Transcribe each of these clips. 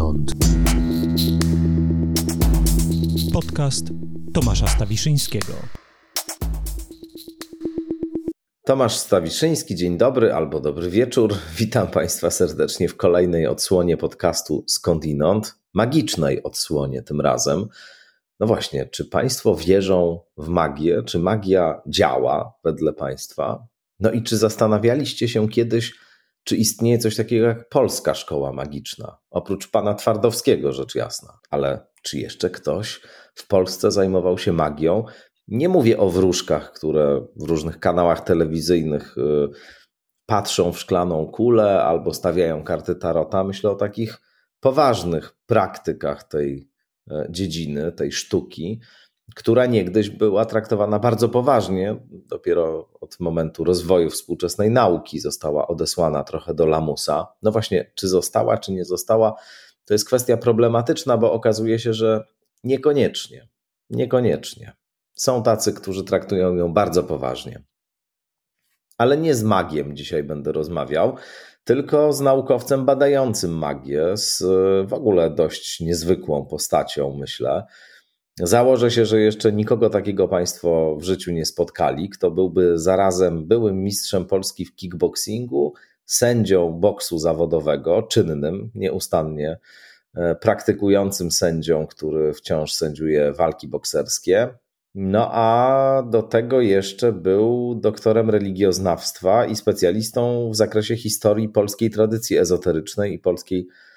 skądinąd. Podcast Tomasza Stawiszyńskiego. Tomasz Stawiszyński, dzień dobry albo dobry wieczór. Witam Państwa serdecznie w kolejnej odsłonie podcastu Skądinąd, magicznej odsłonie tym razem. No właśnie, czy Państwo wierzą w magię? Czy magia działa wedle Państwa? No i czy zastanawialiście się kiedyś, czy istnieje coś takiego jak polska szkoła magiczna? Oprócz pana Twardowskiego, rzecz jasna. Ale czy jeszcze ktoś w Polsce zajmował się magią? Nie mówię o wróżkach, które w różnych kanałach telewizyjnych y, patrzą w szklaną kulę albo stawiają karty tarota. Myślę o takich poważnych praktykach tej e, dziedziny, tej sztuki, która niegdyś była traktowana bardzo poważnie. Dopiero od momentu rozwoju współczesnej nauki została odesłana trochę do lamusa. No właśnie, czy została, czy nie została, to jest kwestia problematyczna, bo okazuje się, że niekoniecznie. Niekoniecznie. Są tacy, którzy traktują ją bardzo poważnie. Ale nie z magiem dzisiaj będę rozmawiał, tylko z naukowcem badającym magię, z w ogóle dość niezwykłą postacią, myślę. Założę się, że jeszcze nikogo takiego Państwo w życiu nie spotkali, kto byłby zarazem byłym mistrzem Polski w kickboxingu, sędzią boksu zawodowego, czynnym, nieustannie e, praktykującym sędzią, który wciąż sędziuje walki bokserskie. No a do tego jeszcze był doktorem religioznawstwa i specjalistą w zakresie historii polskiej tradycji ezoterycznej i polskiej tradycji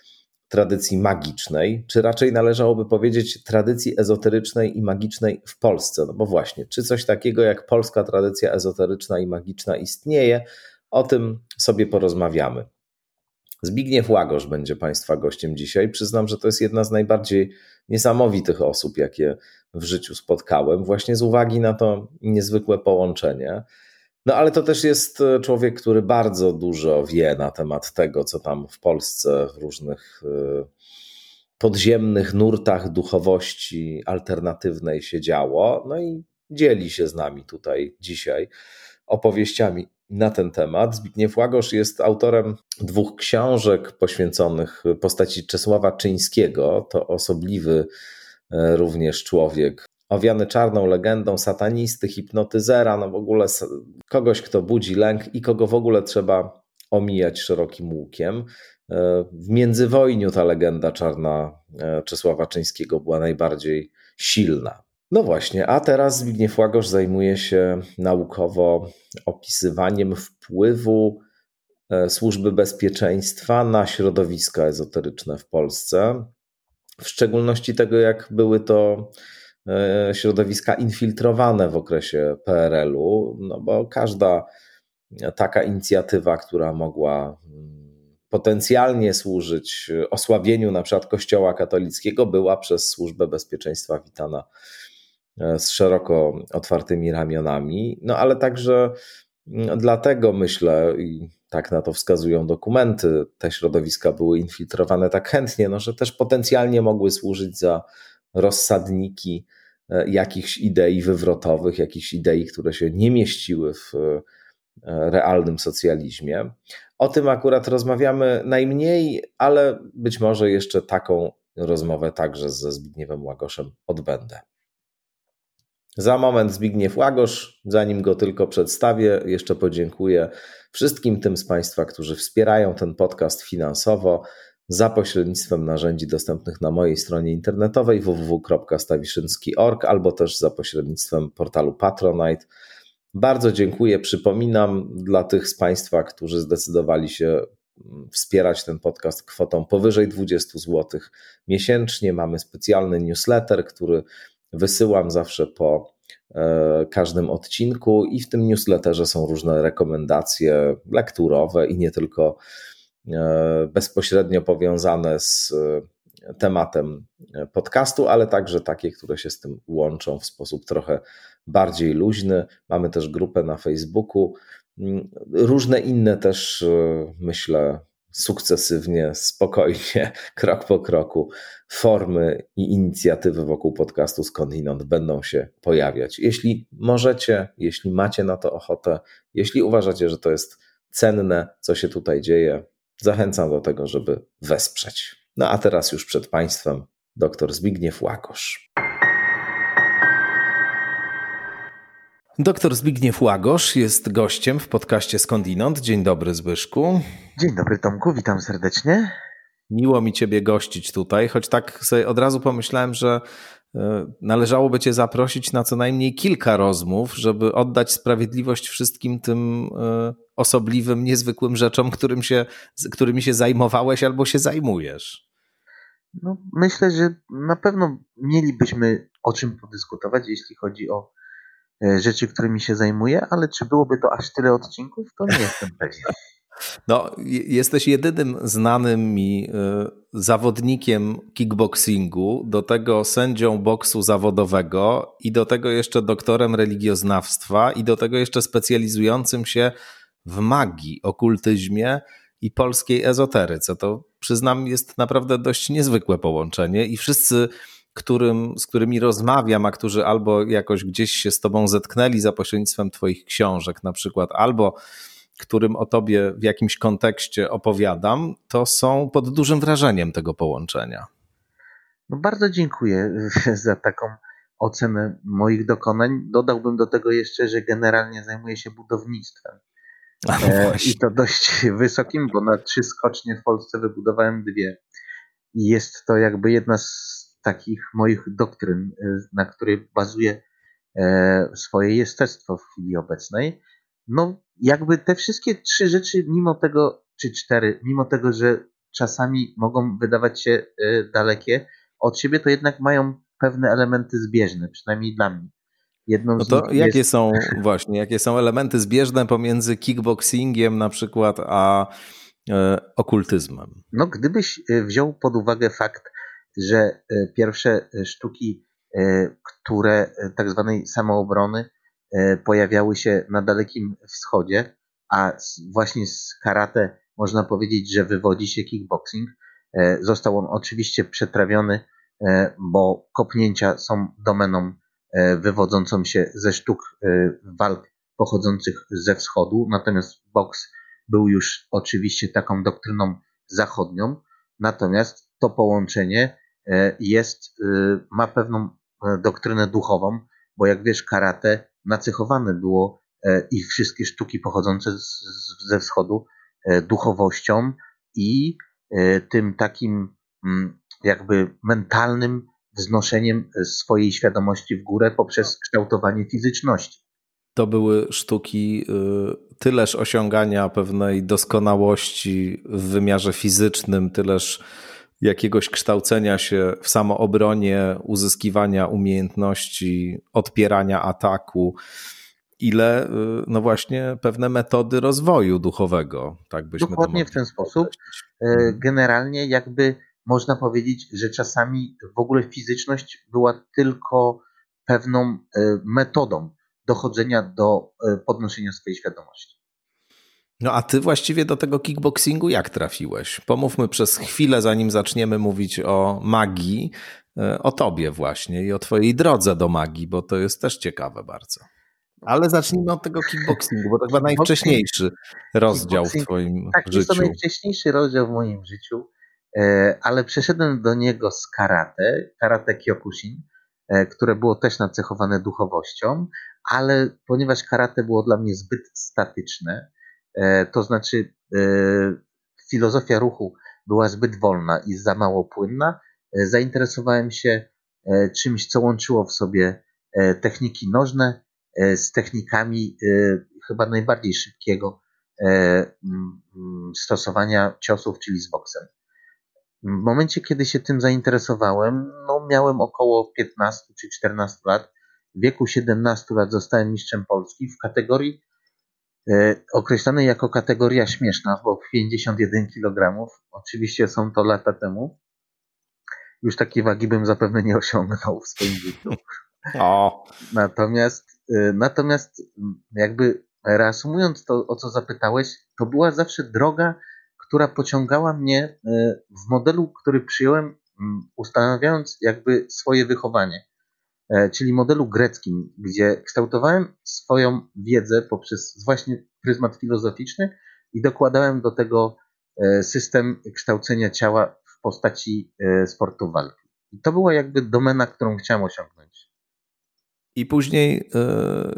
magicznej, czy raczej należałoby powiedzieć tradycji ezoterycznej i magicznej w Polsce? No bo właśnie, czy coś takiego jak polska tradycja ezoteryczna i magiczna istnieje? O tym sobie porozmawiamy. Zbigniew Łagosz będzie Państwa gościem dzisiaj. Przyznam, że to jest jedna z najbardziej niesamowitych osób, jakie w życiu spotkałem, właśnie z uwagi na to niezwykłe połączenie. No ale to też jest e, człowiek, który bardzo dużo wie na temat tego, co tam w Polsce w różnych e, podziemnych nurtach duchowości alternatywnej się działo. No i dzieli się z nami tutaj dzisiaj opowieściami na ten temat. Zbigniew Łagosz jest autorem dwóch książek poświęconych postaci Czesława Czyńskiego. To osobliwy e, również człowiek, owiany czarną legendą satanisty, hipnotyzera, no w ogóle kogoś, kto budzi lęk i kogo w ogóle trzeba omijać szerokim łukiem. E, w międzywojniu ta legenda czarna e, Czesława Czyńskiego była najbardziej silna. No właśnie, a teraz Zbigniew Łagosz zajmuje się naukowo opisywaniem wpływu e, służby bezpieczeństwa na środowiska ezoteryczne w Polsce. W szczególności tego, jak były to środowiska infiltrowane w okresie PRL-u, no bo każda taka inicjatywa, która mogła mm, potencjalnie służyć osłabieniu na przykład Kościoła katolickiego, była przez Służbę Bezpieczeństwa witana e, z szeroko otwartymi ramionami. No ale także mm, dlatego myślę, i tak na to wskazują dokumenty, te środowiska były infiltrowane tak chętnie, no, że też potencjalnie mogły służyć za rozsadniki e, jakichś idei wywrotowych, jakichś idei, które się nie mieściły w e, realnym socjalizmie. O tym akurat rozmawiamy najmniej, ale być może jeszcze taką rozmowę także ze Zbigniewem Łagoszem odbędę. Za moment Zbigniew Łagosz, zanim go tylko przedstawię, jeszcze podziękuję wszystkim tym z Państwa, którzy wspierają ten podcast finansowo za pośrednictwem narzędzi dostępnych na mojej stronie internetowej www.stawiszynski.org albo też za pośrednictwem portalu Patronite. Bardzo dziękuję. Przypominam dla tych z Państwa, którzy zdecydowali się mm, wspierać ten podcast kwotą powyżej 20 zł miesięcznie. Mamy specjalny newsletter, który wysyłam zawsze po e, każdym odcinku, i w tym newsletterze są różne rekomendacje lekturowe i nie tylko bezpośrednio powiązane z e, tematem podcastu, ale także takie, które się z tym łączą w sposób trochę bardziej luźny. Mamy też grupę na Facebooku. Mm, różne inne też, e, myślę, sukcesywnie, spokojnie, krok po kroku, formy i inicjatywy wokół podcastu Skądinąd będą się pojawiać. Jeśli możecie, jeśli macie na to ochotę, jeśli uważacie, że to jest cenne, co się tutaj dzieje, zachęcam do tego, żeby wesprzeć. No a teraz już przed Państwem dr Zbigniew Łagosz. Doktor Zbigniew Łagosz jest gościem w podcaście Skądinąd. Dzień dobry Zbyszku. Dzień dobry Tomku, witam serdecznie. Miło mi Ciebie gościć tutaj, choć tak sobie od razu pomyślałem, że należałoby Cię zaprosić na co najmniej kilka rozmów, żeby oddać sprawiedliwość wszystkim tym e, osobliwym, niezwykłym rzeczom, którym się, którymi się zajmowałeś albo się zajmujesz. No, myślę, że na pewno mielibyśmy o czym podyskutować, jeśli chodzi o e, rzeczy, którymi się zajmuję, ale czy byłoby to aż tyle odcinków, to nie jestem pewien. No, jesteś jedynym znanym mi y, zawodnikiem kickboxingu, do tego sędzią boksu zawodowego i do tego jeszcze doktorem religioznawstwa i do tego jeszcze specjalizującym się w magii, okultyzmie i polskiej ezoteryce. To przyznam, jest naprawdę dość niezwykłe połączenie i wszyscy, którym, z którymi rozmawiam, a którzy albo jakoś gdzieś się z tobą zetknęli za pośrednictwem twoich książek na przykład, albo którym o tobie w jakimś kontekście opowiadam, to są pod dużym wrażeniem tego połączenia. No bardzo dziękuję za taką ocenę moich dokonań. Dodałbym do tego jeszcze, że generalnie zajmuję się budownictwem. No I to dość wysokim, bo na trzy skocznie w Polsce wybudowałem dwie. I jest to jakby jedna z takich moich doktryn, e, na której bazuje e, swoje jestestwo w chwili obecnej. No, jakby te wszystkie trzy rzeczy, mimo tego, czy cztery, mimo tego, że czasami mogą wydawać się dalekie od siebie, to jednak mają pewne elementy zbieżne, przynajmniej dla mnie. Jedną no to jakie jest... są właśnie, jakie są elementy zbieżne pomiędzy kickboxingiem na przykład a e, okultyzmem? No gdybyś e, wziął pod uwagę fakt, że e, pierwsze e, sztuki, e, które tak zwanej samoobrony pojawiały się na Dalekim Wschodzie, a właśnie z karate można powiedzieć, że wywodzi się kickboxing. Został on oczywiście przetrawiony, bo kopnięcia są domeną E, wywodzącą się ze sztuk e, walk pochodzących ze wschodu, natomiast boks był już oczywiście taką doktryną zachodnią, natomiast to połączenie e, jest, ma pewną doktrynę duchową, bo jak wiesz, karate nacechowane było i wszystkie sztuki pochodzące z, ze wschodu duchowością i tym takim mm, jakby mentalnym wznoszeniem swojej świadomości w górę poprzez kształtowanie fizyczności. To były sztuki y, tyleż osiągania pewnej doskonałości w wymiarze fizycznym, tyleż jakiegoś kształcenia się w samoobronie, uzyskiwania umiejętności, odpierania ataku, ile y, no właśnie pewne metody rozwoju duchowego, tak byśmy Dokładnie w ten sposób. Y, generalnie jakby można powiedzieć, że czasami w ogóle fizyczność była tylko pewną e, metodą dochodzenia do e, podnoszenia swojej świadomości. No a ty właściwie do tego kickboxingu jak trafiłeś? Pomówmy przez chwilę, zanim zaczniemy mówić o magii, e, o tobie właśnie i o twojej drodze do magii, bo to jest też ciekawe bardzo. Ale zacznijmy od tego kickboxingu, bo to chyba najwcześniejszy rozdział w twoim tak, życiu. Tak, jest to najwcześniejszy rozdział w moim życiu. E, ale przeszedłem do niego z karate, karate Kyokushin, e, które było też nacechowane duchowością, ale ponieważ karate było dla mnie zbyt statyczne, to znaczy filozofia ruchu była zbyt wolna i za mało płynna, zainteresowałem się czymś, co łączyło w sobie techniki nożne z technikami chyba najbardziej szybkiego stosowania ciosów, czyli z boksem. W momencie, kiedy się tym zainteresowałem, no miałem około 15 czy 14 lat. W wieku 17 lat zostałem mistrzem Polski w kategorii e, określanej jako kategoria śmieszna, bo 51 kg. Oczywiście są to lata temu. Już takiej wagi bym zapewne nie osiągnął w swoim życiu. O. Natomiast, e, natomiast jakby reasumując to, o co zapytałeś, to była zawsze droga która pociągała mnie e, w modelu, który przyjąłem, ustanawiając jakby swoje wychowanie, czyli modelu greckim, gdzie kształtowałem swoją wiedzę poprzez właśnie pryzmat filozoficzny i dokładałem do tego e, system kształcenia ciała w postaci e, sportu walki. I to była jakby domena, którą chciałem osiągnąć. I później,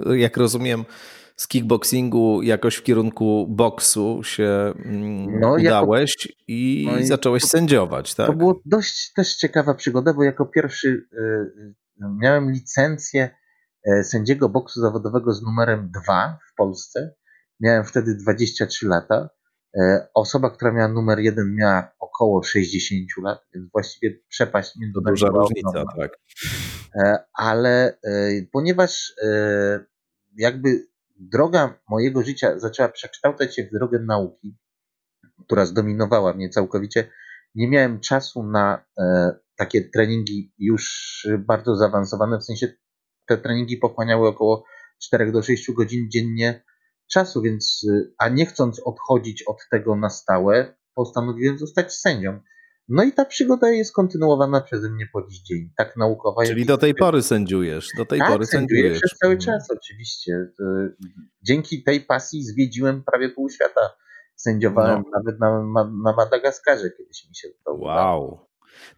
e, jak rozumiem, z kickboxingu jakoś w kierunku boksu się mm, no, udałeś jako, i, no i zacząłeś sędziować, tak? To było dość też ciekawa przygoda, bo jako pierwszy miałem licencję sędziego boksu zawodowego z numerem 2 w Polsce. Miałem wtedy 23 lata. E, osoba, która miała numer jeden, miała około 60 lat, więc właściwie przepaść między To duża różnica, tak. E, ale e, ponieważ jakby droga mojego życia zaczęła przekształcać się w drogę nauki, która zdominowała mnie całkowicie, nie miałem czasu na takie treningi już bardzo zaawansowane, w sensie te treningi pochłaniały około 4 do 6 godzin dziennie czasu, więc, y, a nie chcąc odchodzić od tego na stałe, postanowiłem zostać sędzią. No i ta przygoda jest kontynuowana przeze mnie po dziś dzień, tak naukowa. Czyli do tej pory sędziujesz, do tej tak, pory sędziujesz. przez cały czas oczywiście. Dzięki tej pasji zwiedziłem prawie pół świata. Sędziowałem no. nawet na, na Madagaskarze kiedyś mi się to udało. Wow.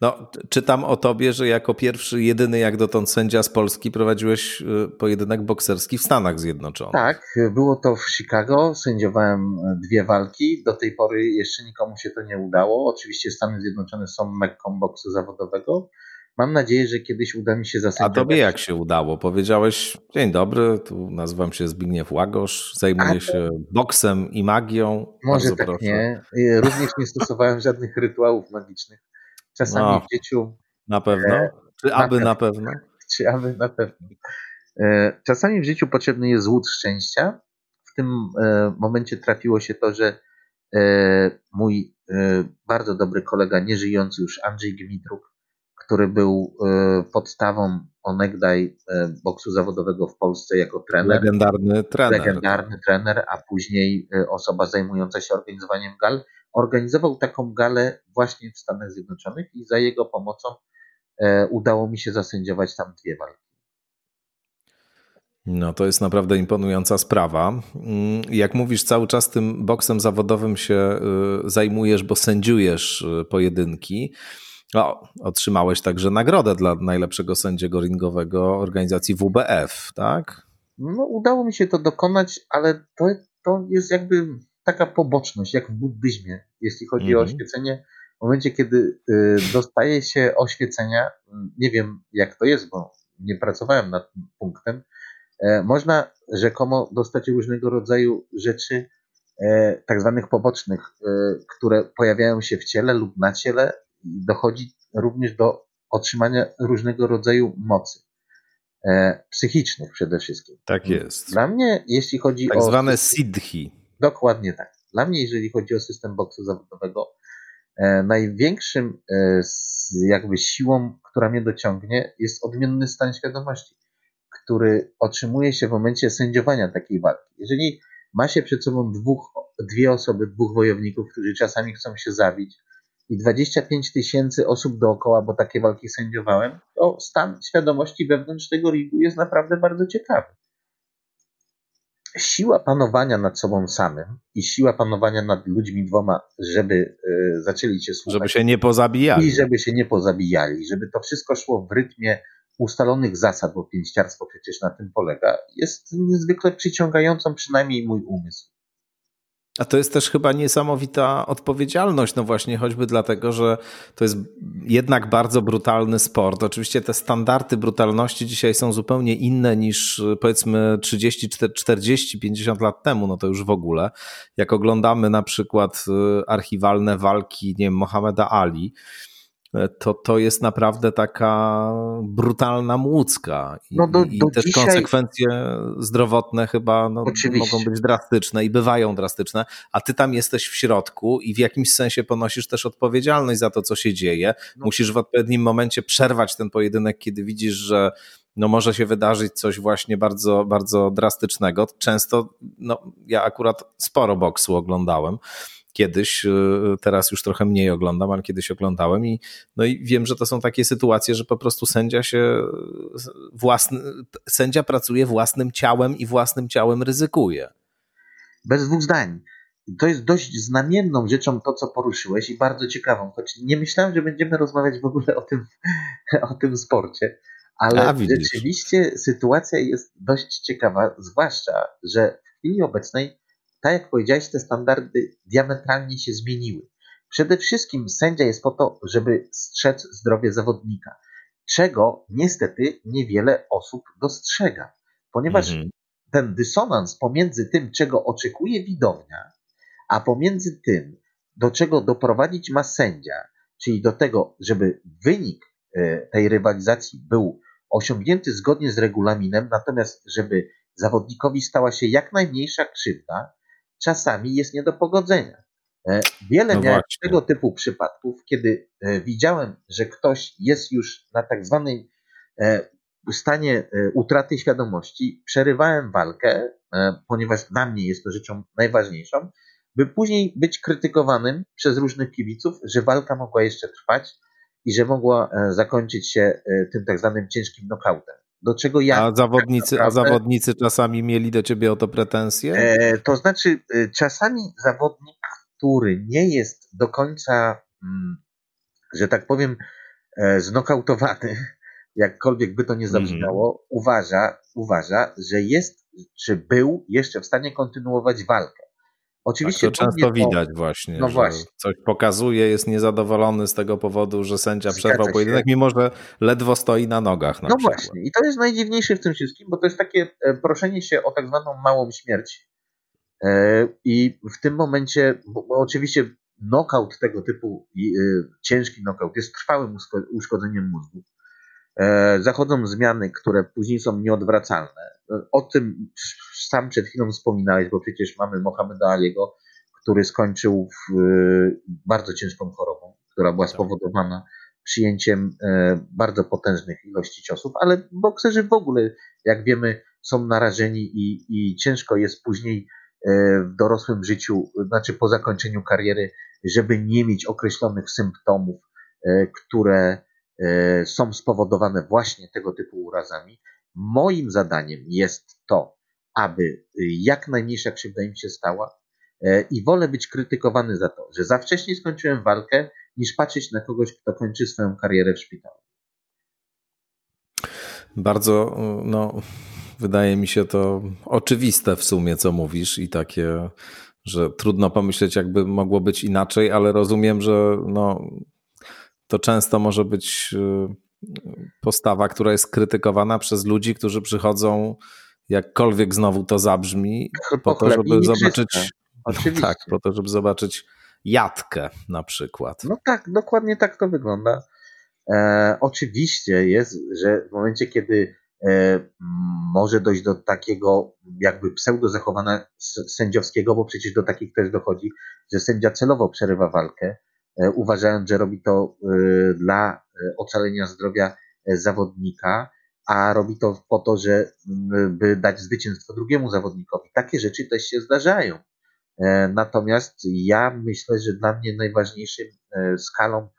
No, czytam o tobie, że jako pierwszy, jedyny jak dotąd sędzia z Polski prowadziłeś y, pojedynek bokserski w Stanach Zjednoczonych. Tak, było to w Chicago. Sędziowałem e, dwie walki. Do tej pory jeszcze nikomu się to nie udało. Oczywiście Stany Zjednoczone są mekką boksu zawodowego. Mam nadzieję, że kiedyś uda mi się zasędziować. A tobie jak się udało? Powiedziałeś, dzień dobry, tu nazywam się Zbigniew Łagosz, zajmuję się boksem i magią. Może Bardzo tak proszę. nie. Również nie stosowałem żadnych rytuałów magicznych. Czasami no, w życiu. Na pewno? E, czy aby na pewno? Czy aby na pewno. E, czasami w życiu potrzebny jest łód szczęścia. W tym e, momencie trafiło się to, że mój bardzo dobry kolega, nieżyjący już Andrzej Gmitruk, który był podstawą onegdaj boksu zawodowego w Polsce jako trener. Legendarny trener. Legendarny trener, a później osoba zajmująca się organizowaniem gal organizował taką galę właśnie w Stanach Zjednoczonych i za jego pomocą e, udało mi się zasędziować tam dwie walki. No, to jest naprawdę imponująca sprawa. Mm, jak mówisz, cały czas tym boksem zawodowym się y, zajmujesz, bo sędziujesz y, pojedynki. O, otrzymałeś także nagrodę dla najlepszego sędziego ringowego organizacji WBF, tak? No, udało mi się to dokonać, ale to, to jest jakby taka poboczność, jak w buddyzmie, jeśli chodzi mm -hmm. o mhm. oświecenie. W momencie, kiedy y, dostaje się oświecenia, nie wiem jak to jest, bo nie pracowałem nad tym punktem, e, można rzekomo dostać różnego rodzaju rzeczy, e, tak zwanych pobocznych, e, które pojawiają się w ciele lub na ciele i dochodzi również do otrzymania różnego rodzaju mocy. Psychicznych przede wszystkim. Tak jest. Dla mnie, jeśli chodzi tak o. Tak zwane siddhi. Dokładnie tak. Dla mnie, jeżeli chodzi o system boksu zawodowego, e, największym e, jakby siłą, która mnie dociągnie, jest odmienny stan świadomości, który otrzymuje się w momencie sędziowania takiej walki. Jeżeli ma się przed sobą dwóch, dwie osoby, dwóch wojowników, którzy czasami chcą się zabić i 25 tysięcy osób dookoła, bo takie walki sędziowałem, to stan świadomości wewnątrz tego ringu jest naprawdę bardzo ciekawy siła panowania nad sobą samym i siła panowania nad ludźmi dwoma, żeby y, zaczęli cię słuchać. Żeby się nie pozabijali. I żeby się nie pozabijali, żeby to wszystko szło w rytmie ustalonych zasad, bo pięściarstwo przecież na tym polega, jest niezwykle przyciągającą przynajmniej mój umysł. A to jest też chyba niesamowita odpowiedzialność, no właśnie choćby dlatego, że to jest jednak bardzo brutalny sport. Oczywiście te standardy brutalności dzisiaj są zupełnie inne niż powiedzmy 30, 40, 50 lat temu, no to już w ogóle. Jak oglądamy na przykład y, archiwalne walki, nie wiem, Mohameda Ali, to to jest naprawdę taka brutalna młódzka. I, no do, do i dzisiaj... konsekwencje zdrowotne chyba no, mogą być drastyczne i bywają drastyczne, a ty tam jesteś w środku i w jakimś sensie ponosisz też odpowiedzialność za to, co się dzieje. No. Musisz w odpowiednim momencie przerwać ten pojedynek, kiedy widzisz, że no może się wydarzyć coś właśnie bardzo, bardzo drastycznego. Często, no ja akurat sporo boksu oglądałem kiedyś, y, teraz już trochę mniej oglądam, ale kiedyś oglądałem i, no i wiem, że to są takie sytuacje, że po prostu sędzia się własny, sędzia pracuje własnym ciałem i własnym ciałem ryzykuje. Bez dwóch zdań. to jest dość znamienną rzeczą to, co poruszyłeś i bardzo ciekawą, choć nie myślałem, że będziemy rozmawiać w ogóle o tym, o tym sporcie, ale A, rzeczywiście sytuacja jest dość ciekawa, zwłaszcza, że w chwili obecnej, tak jak powiedziałeś, te standardy diametralnie się zmieniły. Przede wszystkim sędzia jest po to, żeby strzec zdrowie zawodnika, czego niestety niewiele osób dostrzega, ponieważ mhm. ten dysonans pomiędzy tym, czego oczekuje widownia, a pomiędzy tym, do czego doprowadzić ma sędzia, czyli do tego, żeby wynik e, tej rywalizacji był osiągnięty zgodnie z regulaminem, natomiast żeby zawodnikowi stała się jak najmniejsza krzywda, czasami jest nie do pogodzenia. E, wiele no miałem właśnie. tego typu przypadków, kiedy e, widziałem, że ktoś jest już na tak zwanej stanie utraty świadomości, przerywałem walkę, ponieważ dla mnie jest to rzeczą najważniejszą, by później być krytykowanym przez różnych kibiców, że walka mogła jeszcze trwać i że mogła e, zakończyć się e, tym tak zwanym ciężkim knockoutem. Do czego ja. A zawodnicy, tak naprawdę, a zawodnicy czasami mieli do ciebie o to pretensje? E, to znaczy, e, czasami zawodnik, który nie jest do końca, mm, że tak powiem, e, znokautowany, jakkolwiek by to nie zabrzmiało, mm. uważa, uważa, że jest, czy był jeszcze w stanie kontynuować walkę. Oczywiście tak, to często to, widać właśnie, no właśnie. coś pokazuje, jest niezadowolony z tego powodu, że sędzia przerwał pojedynek, mimo że ledwo stoi na nogach. Na no przykład. właśnie i to jest najdziwniejsze w tym wszystkim, bo to jest takie e, proszenie się o tak zwaną małą śmierć e, i w tym momencie, bo, oczywiście knockout tego typu, e, ciężki knockout jest trwałym uszkodzeniem mózgu. Zachodzą zmiany, które później są nieodwracalne. O tym sam przed chwilą wspominałeś, bo przecież mamy Mohameda Aliego, który skończył w, y, bardzo ciężką chorobą, która była tak. spowodowana przyjęciem e, bardzo potężnych ilości ciosów, ale bokserzy w ogóle, jak wiemy, są narażeni i, i ciężko jest później e, w dorosłym życiu, znaczy po zakończeniu kariery, żeby nie mieć określonych symptomów, e, które są spowodowane właśnie tego typu urazami. Moim zadaniem jest to, aby jak najmniejsza krzywda im się stała e, i wolę być krytykowany za to, że za wcześnie skończyłem walkę, niż patrzeć na kogoś, kto kończy swoją karierę w szpitalu. Bardzo, no, wydaje mi się to oczywiste w sumie, co mówisz i takie, że trudno pomyśleć, jakby mogło być inaczej, ale rozumiem, że no, to często może być y, postawa, która jest krytykowana przez ludzi, którzy przychodzą jakkolwiek znowu to zabrzmi, po to, żeby zobaczyć. Oczywiście. Tak, po to, żeby zobaczyć jatkę na przykład. No tak, dokładnie tak to wygląda. E, oczywiście jest, że w momencie, kiedy e, może dojść do takiego jakby pseudo zachowania sędziowskiego, bo przecież do takich też dochodzi, że sędzia celowo przerywa walkę, uważając, że robi to e, dla e, ocalenia zdrowia e, zawodnika, a robi to po to, że by dać zwycięstwo drugiemu zawodnikowi. Takie rzeczy też się zdarzają. E, natomiast ja myślę, że dla mnie najważniejszym e, skalą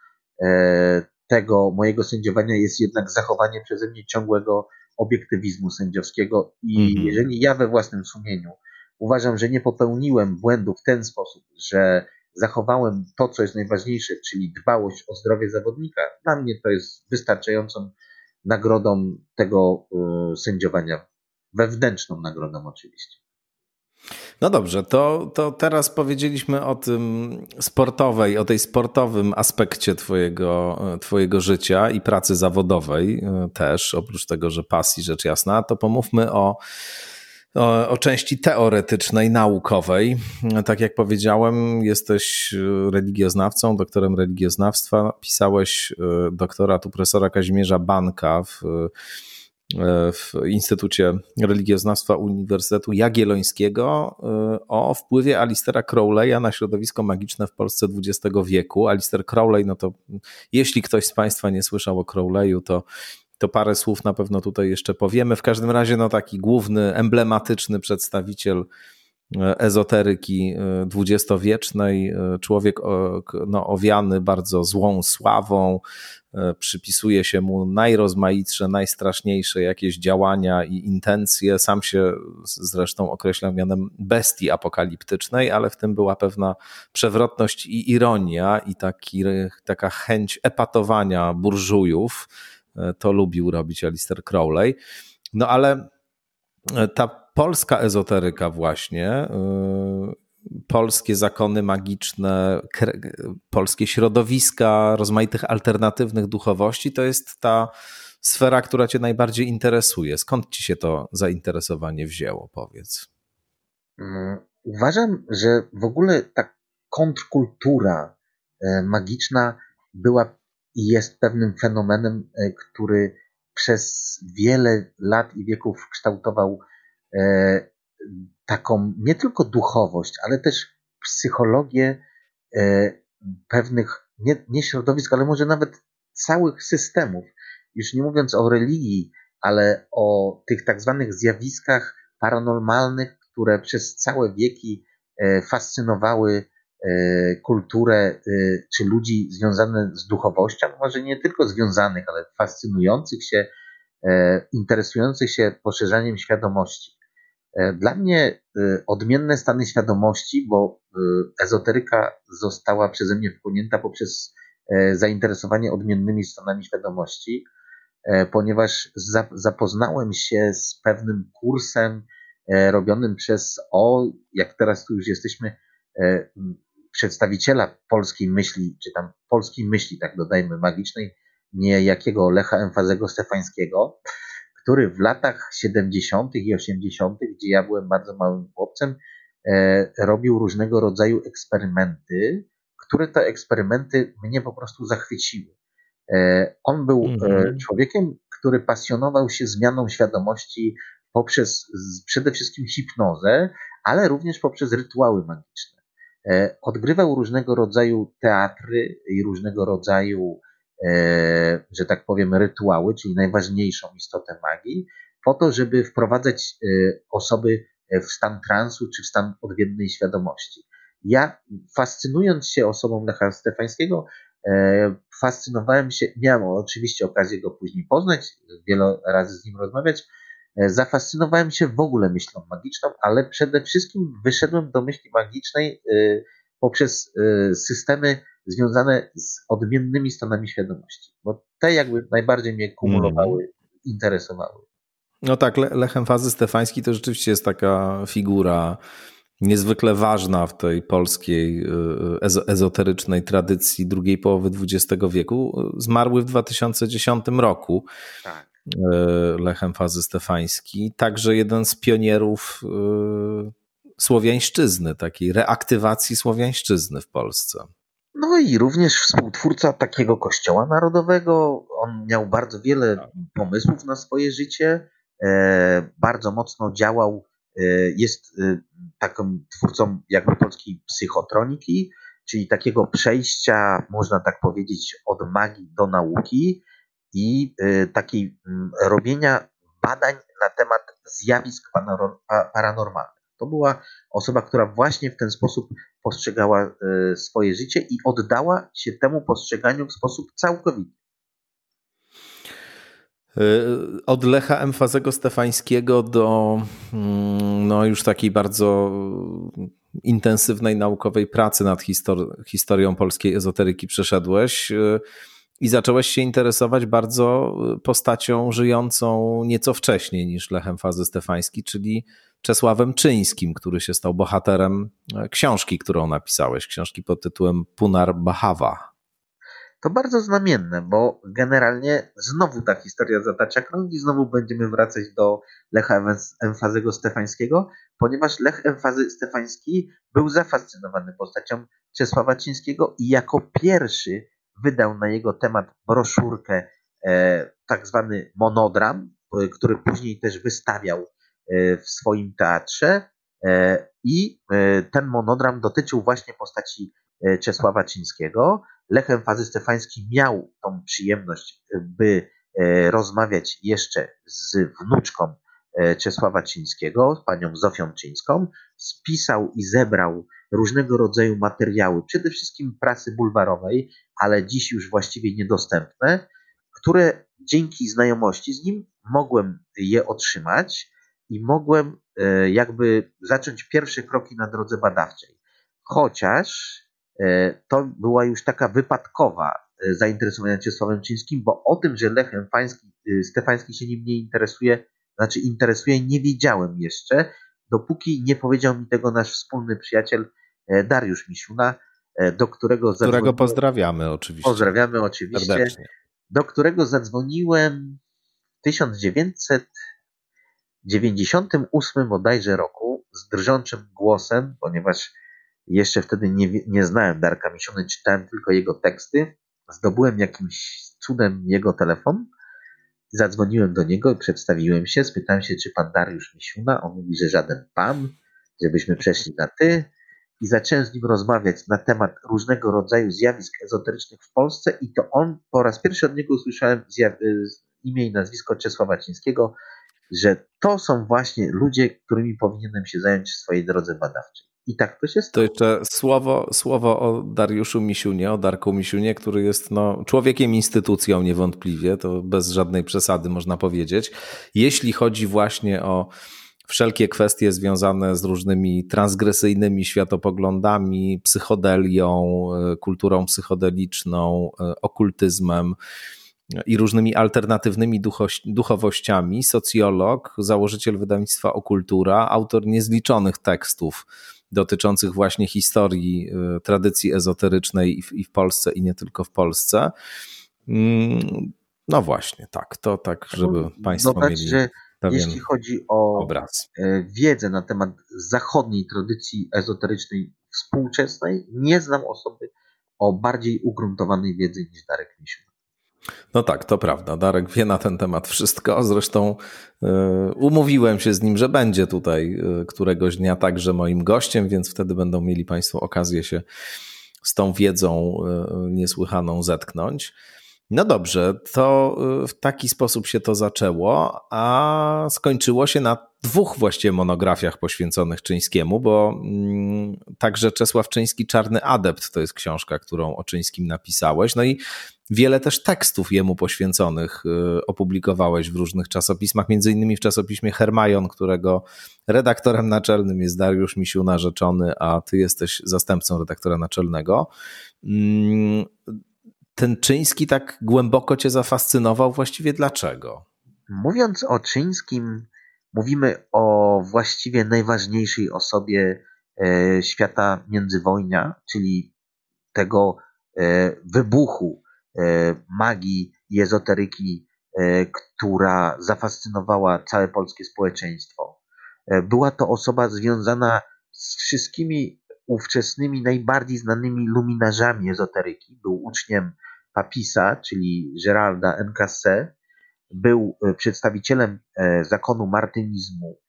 e, tego mojego sędziowania jest jednak zachowanie przeze mnie ciągłego obiektywizmu sędziowskiego i mhm. jeżeli ja we własnym sumieniu uważam, że nie popełniłem błędu w ten sposób, że zachowałem to, co jest najważniejsze, czyli dbałość o zdrowie zawodnika, dla mnie to jest wystarczającą nagrodą tego y, sędziowania. Wewnętrzną nagrodą oczywiście. No dobrze, to, to teraz powiedzieliśmy o tym sportowej, o tej sportowym aspekcie twojego, twojego życia i pracy zawodowej y, też, oprócz tego, że pasji rzecz jasna, to pomówmy o o, o, części teoretycznej, naukowej. Tak jak powiedziałem, jesteś religioznawcą, doktorem religioznawstwa. Pisałeś e, doktorat u profesora Kazimierza Banka w, e, w Instytucie Religioznawstwa Uniwersytetu Jagiellońskiego e, o wpływie Alistera Crowleya na środowisko magiczne w Polsce XX wieku. Alister Crowley, no to jeśli ktoś z Państwa nie słyszał o Crowleyu, to to parę słów na pewno tutaj jeszcze powiemy. W każdym razie, no taki główny, emblematyczny przedstawiciel ezoteryki dwudziestowiecznej. Człowiek no, owiany bardzo złą sławą, przypisuje się mu najrozmaitsze, najstraszniejsze jakieś działania i intencje. Sam się zresztą określa mianem bestii apokaliptycznej, ale w tym była pewna przewrotność i ironia i taki, taka chęć epatowania burżujów. To lubił robić Alistair Crowley. No ale ta polska ezoteryka właśnie, y, polskie zakony magiczne, polskie środowiska rozmaitych alternatywnych duchowości, to jest ta sfera, która Cię najbardziej interesuje. Skąd Ci się to zainteresowanie wzięło, powiedz? Mm, uważam, że w ogóle ta kontrkultura e, magiczna była jest pewnym fenomenem, e, który przez wiele lat i wieków kształtował e, taką nie tylko duchowość, ale też psychologię e, pewnych nie, nie środowisk, ale może nawet całych systemów. Już nie mówiąc o religii, ale o tych tak zwanych zjawiskach paranormalnych, które przez całe wieki fascynowały kulturę e, czy ludzi związanych z duchowością, może nie tylko związanych, ale fascynujących się, e, interesujących się poszerzaniem świadomości. Dla mnie odmienne stany świadomości, bo ezoteryka została przeze mnie wpłynięta poprzez zainteresowanie odmiennymi stanami świadomości, ponieważ zapoznałem się z pewnym kursem robionym przez O, jak teraz tu już jesteśmy przedstawiciela polskiej myśli, czy tam polskiej myśli, tak dodajmy, magicznej, niejakiego Lecha Emfazego Stefańskiego, który w latach 70. i 80., gdzie ja byłem bardzo małym chłopcem, e, robił różnego rodzaju eksperymenty, które te eksperymenty mnie po prostu zachwyciły. E, on był mm. człowiekiem, który pasjonował się zmianą świadomości poprzez przede wszystkim hipnozę, ale również poprzez rytuały magiczne. E, odgrywał różnego rodzaju teatry i różnego rodzaju, e, że tak powiem, rytuały, czyli najważniejszą istotę magii, po to, żeby wprowadzać e, osoby w stan transu czy w stan odwiednej świadomości. Ja, fascynując się osobą Lecha Stefańskiego, fascynowałem się, miałem oczywiście okazję go później poznać, wiele razy z nim rozmawiać, zafascynowałem się w ogóle myślą magiczną, ale przede wszystkim wyszedłem do myśli magicznej e, poprzez e, systemy związane z odmiennymi stanami świadomości, bo te jakby najbardziej mnie kumulowały, mm. interesowały. No tak, Lechem Fazy Stefański to rzeczywiście jest taka figura niezwykle ważna w tej polskiej ezoterycznej tradycji drugiej połowy XX wieku. Zmarły w 2010 roku. Tak. E, Lechem Fazy Stefański, także jeden z pionierów e, słowiańszczyzny, takiej reaktywacji słowiańszczyzny w Polsce. No i również współtwórca takiego kościoła narodowego. On miał bardzo wiele tak. pomysłów na swoje życie, e, bardzo mocno działał, jest takim twórcą jakby polskiej psychotroniki, czyli takiego przejścia, można tak powiedzieć, od magii do nauki i y, takiej mm, robienia badań na temat zjawisk paranormalnych. To była osoba, która właśnie w ten sposób postrzegała y, swoje życie i oddała się temu postrzeganiu w sposób całkowity. Y, od Lecha Emfazego Stefańskiego do mm, no, już takiej bardzo intensywnej naukowej pracy nad historią polskiej ezoteryki przeszedłeś i zacząłeś się interesować bardzo y, postacią żyjącą nieco wcześniej niż Lechem Fazy Stefański, czyli Czesławem Czyńskim, który się stał bohaterem e, książki, którą napisałeś, książki pod tytułem Punar Bahawa. To bardzo znamienne, bo generalnie znowu ta historia zatacza krąg i znowu będziemy wracać do Lecha Emfazego Stefańskiego, ponieważ Lech Emfazy Stefański był zafascynowany postacią Czesława Czyńskiego i jako pierwszy wydał na jego temat broszurkę, e, tak zwany monodram, e, który później też wystawiał e, w swoim teatrze. I ten monodram dotyczył właśnie postaci Czesława Czyńskiego. Lechem Fazy Stefański miał tą przyjemność, by rozmawiać jeszcze z wnuczką Czesława Czyńskiego, panią Zofią Czyńską, spisał i zebrał różnego rodzaju materiały, przede wszystkim prasy bulwarowej, ale dziś już właściwie niedostępne, które dzięki znajomości z nim mogłem je otrzymać i mogłem e, jakby zacząć pierwsze kroki na drodze badawczej. Chociaż e, to była już taka wypadkowa e, zainteresowania Czesławem Czyńskim, bo o tym, że Lechem Fański, Stefański się nim nie interesuje, znaczy interesuje, nie wiedziałem jeszcze, dopóki nie powiedział mi tego nasz wspólny przyjaciel Dariusz Misiuna, do którego Którego pozdrawiamy oczywiście. Pozdrawiamy oczywiście. Serdecznie. Do którego zadzwoniłem w 1900 98 bodajże roku z drżącym głosem, ponieważ jeszcze wtedy nie, nie znałem Darka Misiony, czytałem tylko jego teksty, zdobyłem jakimś cudem jego telefon, zadzwoniłem do niego i przedstawiłem się, spytałem się, czy pan Dariusz Misiuna, on mówi, że żaden pan, żebyśmy przeszli na ty. I zacząłem z nim rozmawiać na temat różnego rodzaju zjawisk ezoterycznych w Polsce. I to on, po raz pierwszy od niego usłyszałem imię i nazwisko Czesława Cińskiego, że to są właśnie ludzie, którymi powinienem się zająć w swojej drodze badawczej. I tak to się stało. To jeszcze słowo, słowo o Dariuszu Misiunie, o Darku Misiunie, który jest no, człowiekiem, instytucją niewątpliwie, to bez żadnej przesady można powiedzieć. Jeśli chodzi właśnie o wszelkie kwestie związane z różnymi transgresyjnymi światopoglądami, psychodelią, e, kulturą psychodeliczną, e, okultyzmem, i różnymi alternatywnymi duchowościami, socjolog, założyciel wydawnictwa Okultura, autor niezliczonych tekstów dotyczących właśnie historii y, tradycji ezoterycznej i w, Polsce, i nie tylko w Polsce. Mm, no właśnie, tak, to tak, żeby no, Państwo Dodać, mieli że jeśli chodzi o obraz. E, wiedzę na temat zachodniej tradycji ezoterycznej współczesnej, nie znam osoby o bardziej ugruntowanej wiedzy niż Darek Misiu. No tak, to prawda. Darek wie na ten temat wszystko. Zresztą y, umówiłem się z nim, że będzie tutaj y, któregoś dnia także moim gościem, więc wtedy będą mieli Państwo okazję się z tą wiedzą y, niesłychaną zetknąć. No dobrze, to w taki sposób się to zaczęło, a skończyło się na dwóch właściwie monografiach poświęconych Czyńskiemu, bo mm, także Czesław Czyński Czarny Adept to jest książka, którą o Czyńskim napisałeś. No i Wiele też tekstów jemu poświęconych y, opublikowałeś w różnych czasopismach, między innymi w czasopiśmie Hermajon, którego redaktorem naczelnym jest Dariusz Misiu narzeczony, a ty jesteś zastępcą redaktora naczelnego. Mm, ten Czyński tak głęboko cię zafascynował, właściwie dlaczego? Mówiąc o Czyńskim, mówimy o właściwie najważniejszej osobie e, świata międzywojnia, czyli tego e, wybuchu magii i ezoteryki, e, która zafascynowała całe polskie społeczeństwo. E, była to osoba związana z wszystkimi ówczesnymi, najbardziej znanymi luminarzami ezoteryki. Był uczniem Papisa, czyli Geralda Encasse. Był przedstawicielem zakonu martynizmu,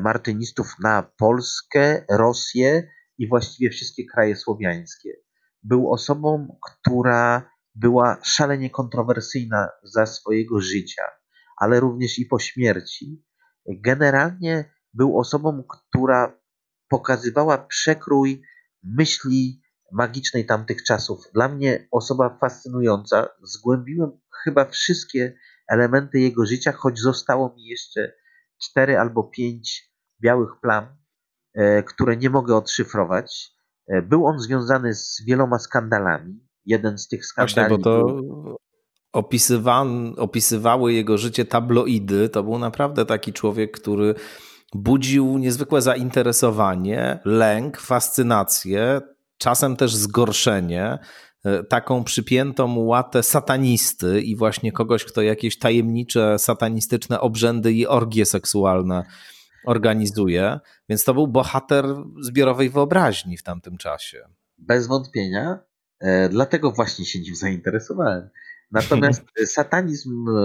martynistów na Polskę, Rosję i właściwie wszystkie kraje słowiańskie. Był osobą, która była szalenie kontrowersyjna za swojego życia, ale również i po śmierci. Generalnie był osobą, która pokazywała przekrój myśli magicznej tamtych czasów. Dla mnie osoba fascynująca. Zgłębiłem chyba wszystkie elementy jego życia, choć zostało mi jeszcze cztery albo pięć białych plam, e, które nie mogę odszyfrować. E, był on związany z wieloma skandalami jeden z tych skandali. Właśnie, bo to opisywan, opisywały jego życie tabloidy. To był naprawdę taki człowiek, który budził niezwykłe zainteresowanie, lęk, fascynację, czasem też zgorszenie e, taką przypiętą łatę satanisty i właśnie kogoś, kto jakieś tajemnicze satanistyczne obrzędy i orgie seksualne organizuje. Więc to był bohater zbiorowej wyobraźni w tamtym czasie. Bez wątpienia. E, dlatego właśnie się nim zainteresowałem. Natomiast satanizm, e,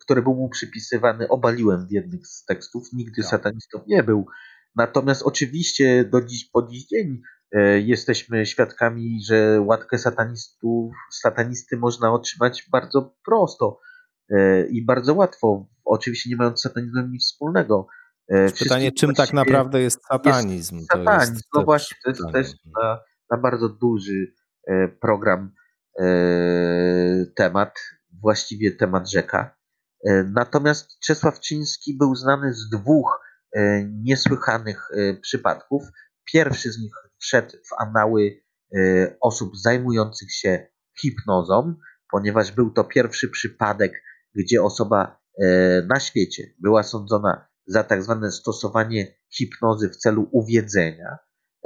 który był mu przypisywany, obaliłem w jednym z tekstów. Nigdy tak. satanistą nie był. Natomiast oczywiście do dziś, po dziś dzień e, jesteśmy świadkami, że łatkę satanistów, satanisty można otrzymać bardzo prosto i bardzo łatwo oczywiście nie mając satanizmem nic wspólnego. Pytanie, czym tak naprawdę jest satanizm? Jest satanizm, jest no właśnie, to jest też na, na bardzo duży program temat, właściwie temat rzeka. Natomiast Czesław Czyński był znany z dwóch niesłychanych przypadków. Pierwszy z nich wszedł w anały osób zajmujących się hipnozą, ponieważ był to pierwszy przypadek, gdzie osoba e, na świecie była sądzona za tak zwane stosowanie hipnozy w celu uwiedzenia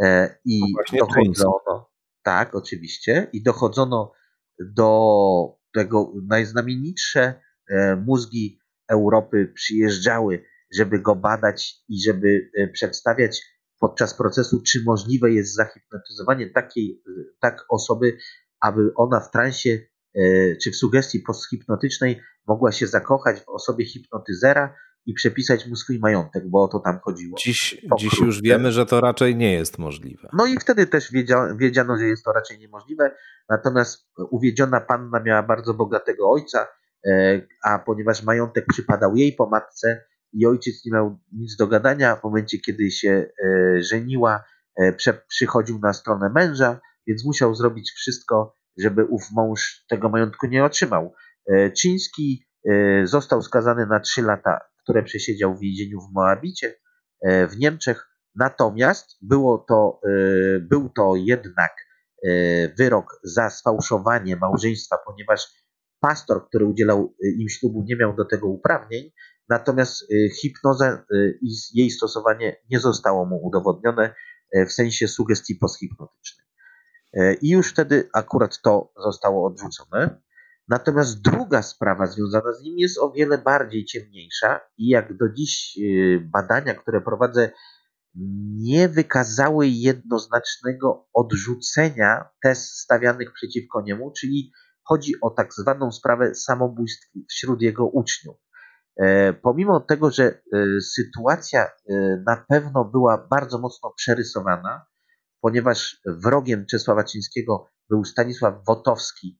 e, i no dochodzono, tak, oczywiście, i dochodzono do tego najznamienitsze e, mózgi Europy przyjeżdżały, żeby go badać i żeby przedstawiać podczas procesu, czy możliwe jest zahipnotyzowanie takiej tak osoby, aby ona w transie e, czy w sugestii posthipnotycznej mogła się zakochać w osobie hipnotyzera i przepisać mu swój majątek, bo o to tam chodziło. Dziś, dziś już wiemy, że to raczej nie jest możliwe. No i wtedy też wiedziano, wiedziano, że jest to raczej niemożliwe, natomiast uwiedziona panna miała bardzo bogatego ojca, e, a ponieważ majątek przypadał jej po matce i ojciec nie miał nic do gadania, w momencie kiedy się e, żeniła, przychodził na stronę męża, więc musiał zrobić wszystko, żeby ów mąż tego majątku nie otrzymał. E, Czyński e, został skazany na trzy lata, które przesiedział w więzieniu w Moabicie e, w Niemczech. Natomiast było to, był to jednak wyrok za sfałszowanie małżeństwa, ponieważ pastor, który udzielał im ślubu, nie miał do tego uprawnień, natomiast hipnoza i jej stosowanie nie zostało mu udowodnione w sensie sugestii posthipnotycznej. E, I już wtedy akurat to zostało odrzucone. Natomiast druga sprawa związana z nim jest o wiele bardziej ciemniejsza i jak do dziś e, badania, które prowadzę, nie wykazały jednoznacznego odrzucenia test stawianych przeciwko niemu, czyli chodzi o tak zwaną sprawę samobójstw wśród jego uczniów. E, pomimo tego, że sytuacja na pewno była bardzo mocno przerysowana, ponieważ wrogiem Czesława Cińskiego był Stanisław Wotowski, e,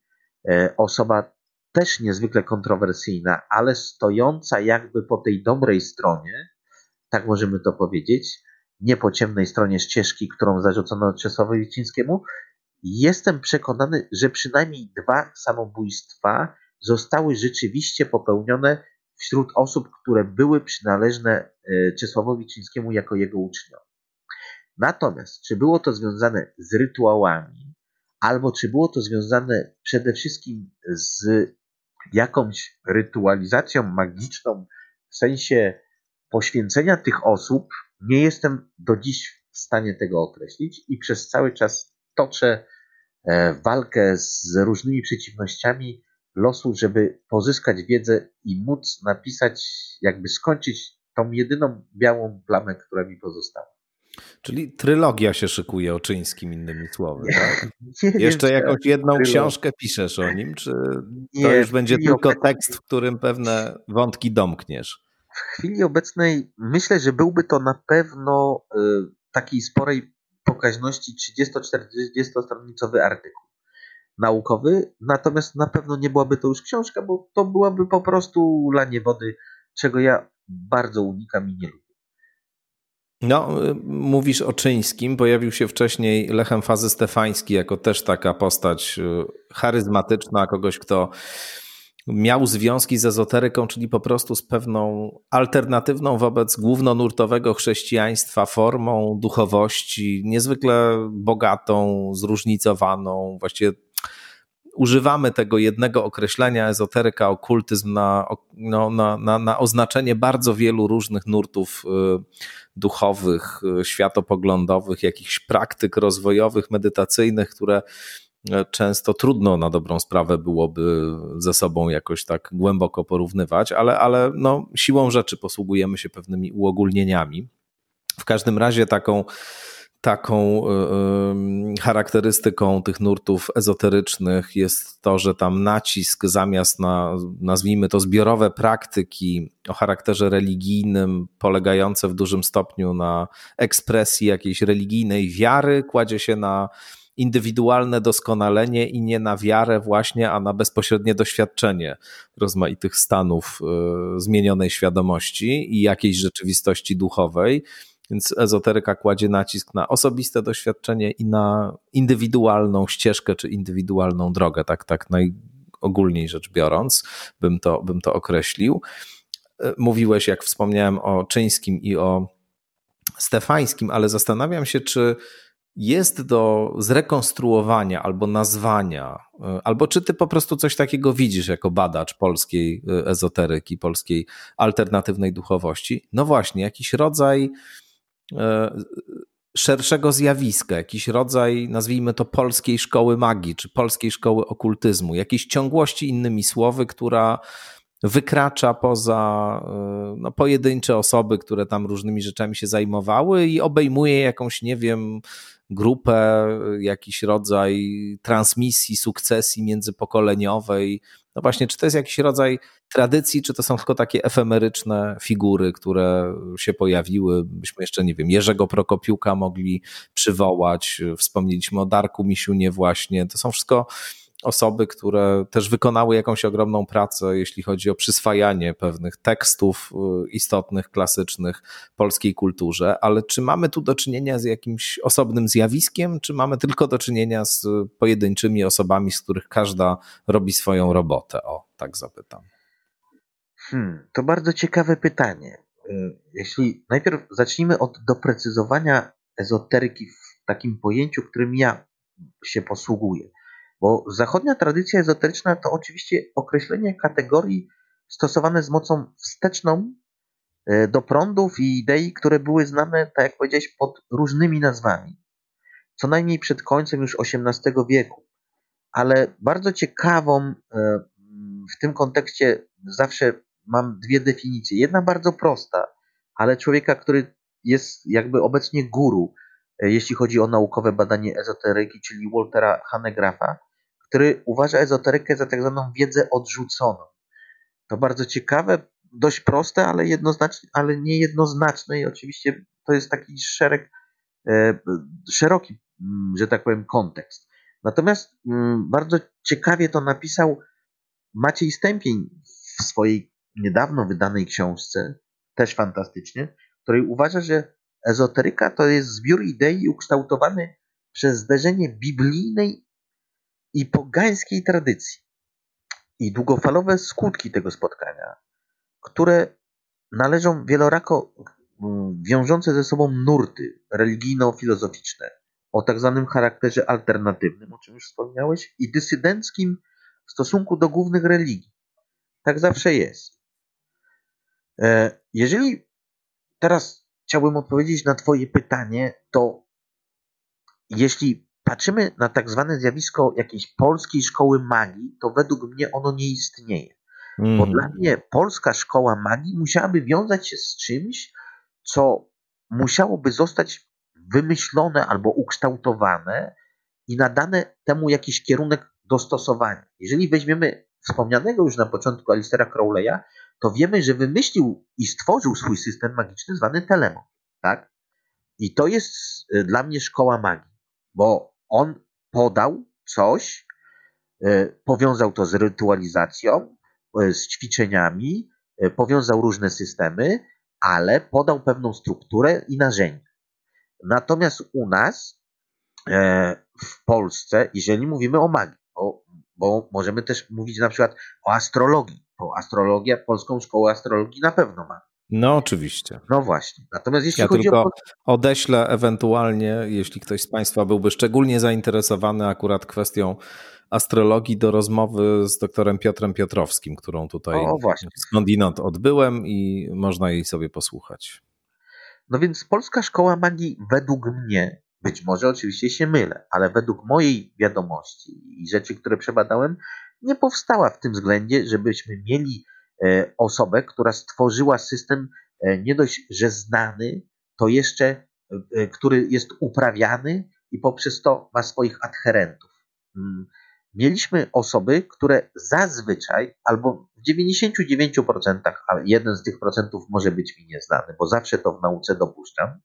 osoba też niezwykle kontrowersyjna, ale stojąca jakby po tej dobrej stronie, tak możemy to powiedzieć, nie po ciemnej stronie ścieżki, którą zarzucono Czesławowi Cińskiemu. Jestem przekonany, że przynajmniej dwa samobójstwa zostały rzeczywiście popełnione wśród osób, które były przynależne e, Czesławowi Cińskiemu jako jego uczniowie. Natomiast, czy było to związane z rytuałami, albo czy było to związane przede wszystkim z jakąś rytualizacją magiczną w sensie poświęcenia tych osób, nie jestem do dziś w stanie tego określić i przez cały czas toczę e, walkę z różnymi przeciwnościami losu, żeby pozyskać wiedzę i móc napisać, jakby skończyć tą jedyną białą plamę, która mi pozostała. Czyli trylogia się szykuje o Czyńskim, innymi słowy. Tak? Jeszcze jakąś jedną książkę piszesz o nim, czy to już będzie tylko tekst, w którym pewne wątki domkniesz? W chwili obecnej myślę, że byłby to na pewno y, takiej sporej pokaźności 30-40 stronicowy artykuł naukowy, natomiast na pewno nie byłaby to już książka, bo to byłaby po prostu lanie wody, czego ja bardzo unikam i nie lubię. No, mówisz o Czyńskim. Pojawił się wcześniej Lechem Fazy Stefański jako też taka postać y, charyzmatyczna, kogoś, kto miał związki z ezoteryką, czyli po prostu z pewną alternatywną wobec głównonurtowego chrześcijaństwa formą duchowości, niezwykle bogatą, zróżnicowaną, właściwie używamy tego jednego określenia ezoteryka, okultyzm na, no, na, na, na oznaczenie bardzo wielu różnych nurtów y, duchowych, y, światopoglądowych, jakichś praktyk rozwojowych, medytacyjnych, które y, często trudno na dobrą sprawę byłoby ze sobą jakoś tak głęboko porównywać, ale, ale no, siłą rzeczy posługujemy się pewnymi uogólnieniami. W każdym razie taką taką y, charakterystyką tych nurtów ezoterycznych jest to, że tam nacisk zamiast na, nazwijmy to, zbiorowe praktyki o charakterze religijnym, polegające w dużym stopniu na ekspresji jakiejś religijnej wiary, kładzie się na indywidualne doskonalenie i nie na wiarę właśnie, a na bezpośrednie doświadczenie rozmaitych stanów y, zmienionej świadomości i jakiejś rzeczywistości duchowej. Więc ezoteryka kładzie nacisk na osobiste doświadczenie i na indywidualną ścieżkę czy indywidualną drogę, tak, tak najogólniej rzecz biorąc, bym to, bym to określił. Y, mówiłeś, jak wspomniałem, o Czyńskim i o Stefańskim, ale zastanawiam się, czy jest do zrekonstruowania albo nazwania, y, albo czy ty po prostu coś takiego widzisz jako badacz polskiej y, ezoteryki, polskiej alternatywnej duchowości? No właśnie, jakiś rodzaj szerszego zjawiska, jakiś rodzaj, nazwijmy to, polskiej szkoły magii, czy polskiej szkoły okultyzmu, jakiejś ciągłości, innymi słowy, która wykracza poza no, pojedyncze osoby, które tam różnymi rzeczami się zajmowały i obejmuje jakąś, nie wiem, grupę, jakiś rodzaj transmisji, sukcesji międzypokoleniowej. No właśnie, czy to jest jakiś rodzaj tradycji, czy to są tylko takie efemeryczne figury, które się pojawiły? Byśmy jeszcze, nie wiem, Jerzego Prokopiuka mogli przywołać, wspomnieliśmy o Darku Misiunie właśnie. To są wszystko osoby, które też wykonały jakąś ogromną pracę, jeśli chodzi o przyswajanie pewnych tekstów y, istotnych, klasycznych polskiej kulturze, ale czy mamy tu do czynienia z jakimś osobnym zjawiskiem, czy mamy tylko do czynienia z pojedynczymi osobami, z których każda robi swoją robotę? O, tak zapytam. Hmm, to bardzo ciekawe pytanie. Y, jeśli najpierw zacznijmy od doprecyzowania ezoteryki w takim pojęciu, którym ja się posługuję. Bo zachodnia tradycja ezoteryczna to oczywiście określenie kategorii stosowane z mocą wsteczną e, do prądów i idei, które były znane, tak jak powiedziałeś, pod różnymi nazwami. Co najmniej przed końcem już XVIII wieku. Ale bardzo ciekawą e, w tym kontekście zawsze mam dwie definicje. Jedna bardzo prosta, ale człowieka, który jest jakby obecnie guru, e, jeśli chodzi o naukowe badanie ezoteryki, czyli Waltera Hanegrafa, który uważa ezoterykę za tak zwaną wiedzę odrzuconą. To bardzo ciekawe, dość proste, ale, jednoznaczne, ale niejednoznaczne i oczywiście to jest taki szereg, e, szeroki, mm, że tak powiem, kontekst. Natomiast mm, bardzo ciekawie to napisał Maciej Stępień w swojej niedawno wydanej książce, też fantastycznie, której uważa, że ezoteryka to jest zbiór idei ukształtowany przez zderzenie biblijnej i pogańskiej tradycji i długofalowe skutki tego spotkania, które należą wielorako mm, wiążące ze sobą nurty religijno-filozoficzne o tak zwanym charakterze alternatywnym, o czym już wspomniałeś, i dysydenckim w stosunku do głównych religii. Tak zawsze jest. E, jeżeli teraz chciałbym odpowiedzieć na Twoje pytanie, to jeśli patrzymy na tak zwane zjawisko jakiejś polskiej szkoły magii, to według mnie ono nie istnieje. Mm. Bo dla mnie polska szkoła magii musiałaby wiązać się z czymś, co musiałoby zostać wymyślone albo ukształtowane i nadane temu jakiś kierunek dostosowania. Jeżeli weźmiemy wspomnianego już na początku Alistera Crowley'a, to wiemy, że wymyślił i stworzył swój system magiczny zwany Telemon. Tak? I to jest y, dla mnie szkoła magii, bo on podał coś, e, powiązał to z rytualizacją, e, z ćwiczeniami, e, powiązał różne systemy, ale podał pewną strukturę i narzędzia. Natomiast u nas w Polsce, jeżeli mówimy o magii, bo, bo możemy też mówić na przykład o astrologii, bo astrologia, polską szkołę astrologii na pewno ma. No, oczywiście. No właśnie. Natomiast jeśli ja chodzi tylko o. Odeślę ewentualnie, jeśli ktoś z Państwa byłby szczególnie zainteresowany akurat kwestią astrologii, do rozmowy z doktorem Piotrem Piotrowskim, którą tutaj o, skądinąd odbyłem i można jej sobie posłuchać. No więc Polska Szkoła Magii według mnie, być może oczywiście się mylę, ale według mojej wiadomości i rzeczy, które przebadałem, nie powstała w tym względzie, żebyśmy mieli osobę, która stworzyła system e, nie dość, że znany, to jeszcze, e, który jest uprawiany i poprzez to ma swoich adherentów. Mm, mieliśmy osoby, które zazwyczaj, albo w 99%, a jeden z tych procentów może być mi nieznany, bo zawsze to w nauce dopuszczam,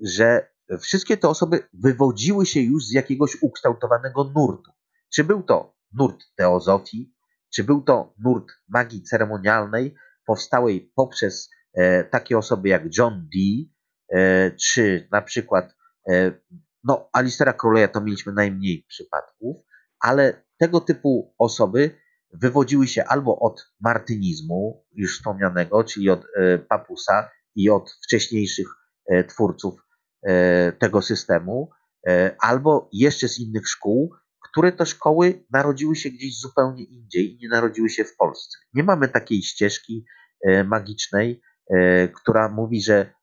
że wszystkie te osoby wywodziły się już z jakiegoś ukształtowanego nurtu. Czy był to nurt teozofii, czy był to nurt magii ceremonialnej, powstałej poprzez e, takie osoby jak John Dee, e, czy na przykład e, no, Alistera Crowley'a to mieliśmy najmniej przypadków, ale tego typu osoby wywodziły się albo od martynizmu, już wspomnianego, czyli od papusa i od wcześniejszych twórców tego systemu, albo jeszcze z innych szkół, które to szkoły narodziły się gdzieś zupełnie indziej i nie narodziły się w Polsce. Nie mamy takiej ścieżki e, magicznej, e, która mówi, że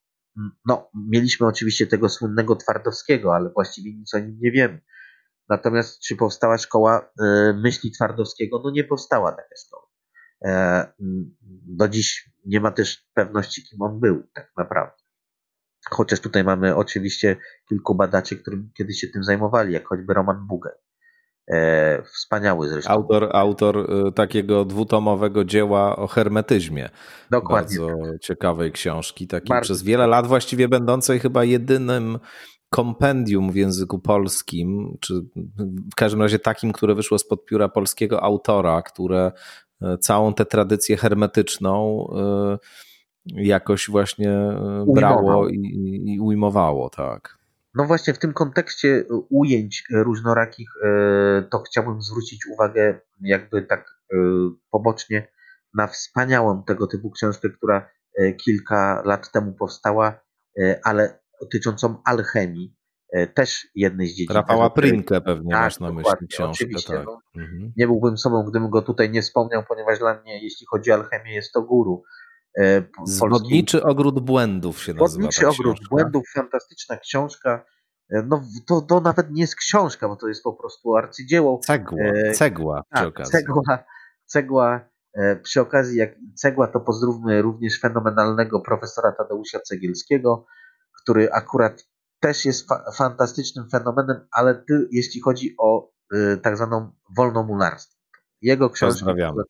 no, mieliśmy oczywiście tego słynnego Twardowskiego, ale właściwie nic o nim nie wiemy. Natomiast czy powstała szkoła e, myśli Twardowskiego? No nie powstała taka szkoła. Do dziś nie ma też pewności, kim on był tak naprawdę. Chociaż tutaj mamy oczywiście kilku badaczy, którzy kiedyś się tym zajmowali, jak choćby Roman Bugaj. E, wspaniały zresztą. Autor, autor e, takiego dwutomowego dzieła o hermetyzmie. Dokładnie. Bardzo tak. ciekawej książki, takiej Bardzo. przez wiele lat właściwie będącej chyba jedynym kompendium w języku polskim, czy w każdym razie takim, które wyszło spod pióra polskiego autora, które e, całą tę tradycję hermetyczną jakoś właśnie brało i, i ujmowało, tak. No właśnie w tym kontekście ujęć różnorakich e, to chciałbym zwrócić uwagę jakby tak pobocznie na wspaniałą tego typu książkę, która kilka lat temu powstała, ale dotyczącą alchemii, też jednej z dziedzin. Rafała Prinkę pewnie tak, masz na myśli książkę. Tak. No, mhm. Nie byłbym sobą, gdybym go tutaj nie wspomniał, ponieważ dla mnie, jeśli chodzi o alchemię, jest to guru. E, Zwodniczy Ogród Błędów się nazywa. Zwodniczy Ogród książka. Błędów, fantastyczna książka. E, no to, to nawet nie jest książka, bo to jest po prostu arcydzieło. Cegła, e, cegła przy tak, okazji. Cegła, cegła przy okazji, jak cegła, to pozdrówmy również fenomenalnego profesora Tadeusza Cegielskiego, który akurat też jest fa fantastycznym fenomenem, ale ty, jeśli chodzi o y, tak zwaną wolnomularstwo. Jego książki. Pozdrawiamy.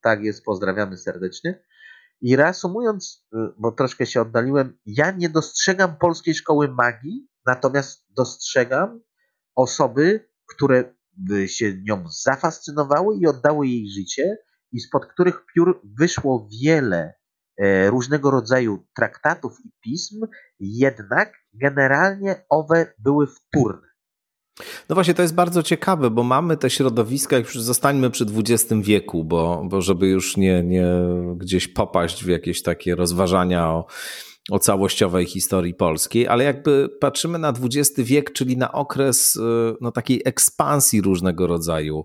Tak jest, pozdrawiamy serdecznie. I reasumując, y, bo troszkę się oddaliłem, ja nie dostrzegam polskiej szkoły magii, natomiast dostrzegam osoby, które się nią zafascynowały i oddały jej życie, i spod których piór wyszło wiele e, różnego rodzaju traktatów i pism, jednak generalnie owe były wtórne. No właśnie, to jest bardzo ciekawe, bo mamy te środowiska, już zostańmy przy XX wieku, bo, bo żeby już nie, nie gdzieś popaść w jakieś takie rozważania o, o całościowej historii polskiej, ale jakby patrzymy na XX wiek, czyli na okres y, no, takiej ekspansji różnego rodzaju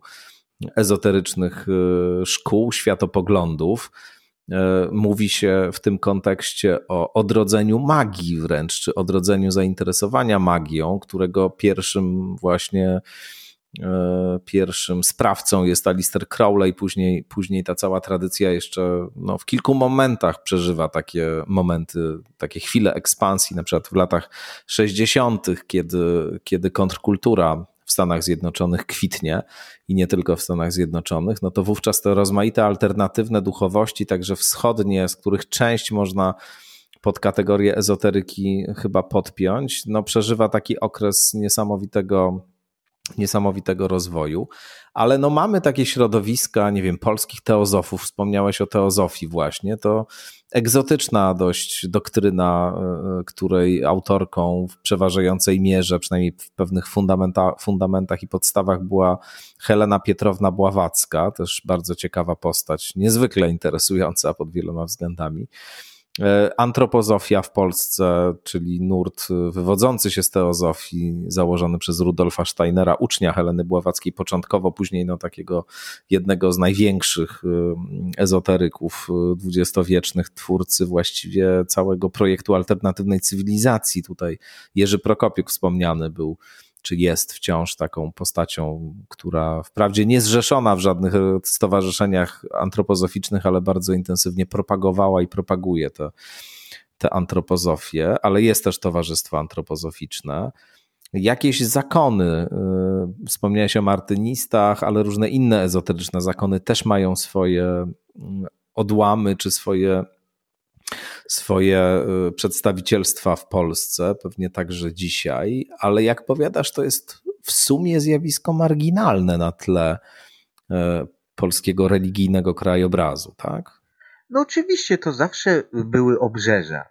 ezoterycznych y, szkół, światopoglądów, mówi się w tym kontekście o odrodzeniu magii wręcz, czy odrodzeniu zainteresowania magią, którego pierwszym właśnie e, pierwszym sprawcą jest Alistair Crowley, później, później ta cała tradycja jeszcze no, w kilku momentach przeżywa takie momenty, takie chwile ekspansji, na przykład w latach 60., kiedy, kiedy kontrkultura w Stanach Zjednoczonych kwitnie i nie tylko w Stanach Zjednoczonych, no to wówczas te rozmaite alternatywne duchowości, także wschodnie, z których część można pod kategorię ezoteryki chyba podpiąć, no przeżywa taki okres niesamowitego niesamowitego rozwoju, ale no mamy takie środowiska, nie wiem, polskich teozofów, wspomniałeś o teozofii właśnie, to egzotyczna dość doktryna, e, której autorką w przeważającej mierze, przynajmniej w pewnych fundamenta, fundamentach i podstawach była Helena Pietrowna Bławacka, też bardzo ciekawa postać, niezwykle interesująca pod wieloma względami. E, antropozofia w Polsce, czyli nurt wywodzący się z teozofii, założony przez Rudolfa Steinera, ucznia Heleny Bławackiej, początkowo, później no, takiego jednego z największych e, ezoteryków e, dwudziestowiecznych, twórcy właściwie całego projektu alternatywnej cywilizacji. Tutaj Jerzy Prokopiuk wspomniany był czy jest wciąż taką postacią, która wprawdzie nie zrzeszona w żadnych stowarzyszeniach antropozoficznych, ale bardzo intensywnie propagowała i propaguje te, te antropozofię, ale jest też towarzystwo antropozoficzne. Jakieś zakony, y, wspomniałeś o martynistach, ale różne inne ezoteryczne zakony też mają swoje mm, odłamy czy swoje swoje y, przedstawicielstwa w Polsce, pewnie także dzisiaj, ale jak powiadasz, to jest w sumie zjawisko marginalne na tle y, polskiego religijnego krajobrazu, tak? No oczywiście to zawsze były obrzeża.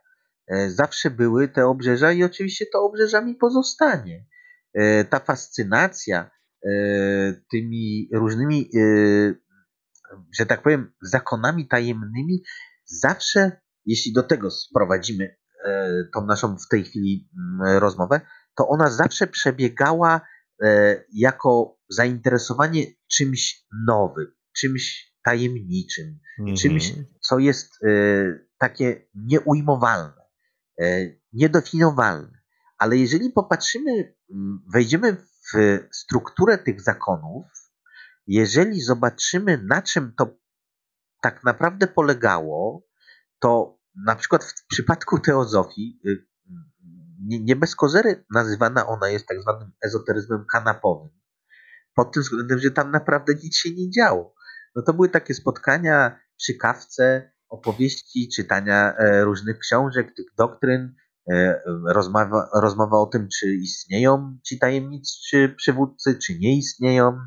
E, zawsze były te obrzeża i oczywiście to obrzeżami pozostanie. E, ta fascynacja e, tymi różnymi, że tak powiem, zakonami tajemnymi, zawsze, jeśli do tego sprowadzimy tą naszą w tej chwili mm, rozmowę, to ona zawsze przebiegała jako zainteresowanie czymś nowym, czymś tajemniczym, mhm. czymś, co jest takie nieujmowalne, niedefiniowalne. Ale jeżeli popatrzymy, mm, wejdziemy w strukturę tych zakonów, jeżeli zobaczymy, na czym to tak naprawdę polegało, to na przykład w przypadku teozofii, y, nie bez kozery nazywana ona jest tak zwanym ezoteryzmem kanapowym. Pod tym względem, że tam naprawdę nic się nie działo. No to były takie spotkania przy kawce, opowieści, czytania e, różnych książek, tych doktryn, E, rozmowa, rozmowa o tym, czy istnieją ci tajemniczy przywódcy, czy nie istnieją.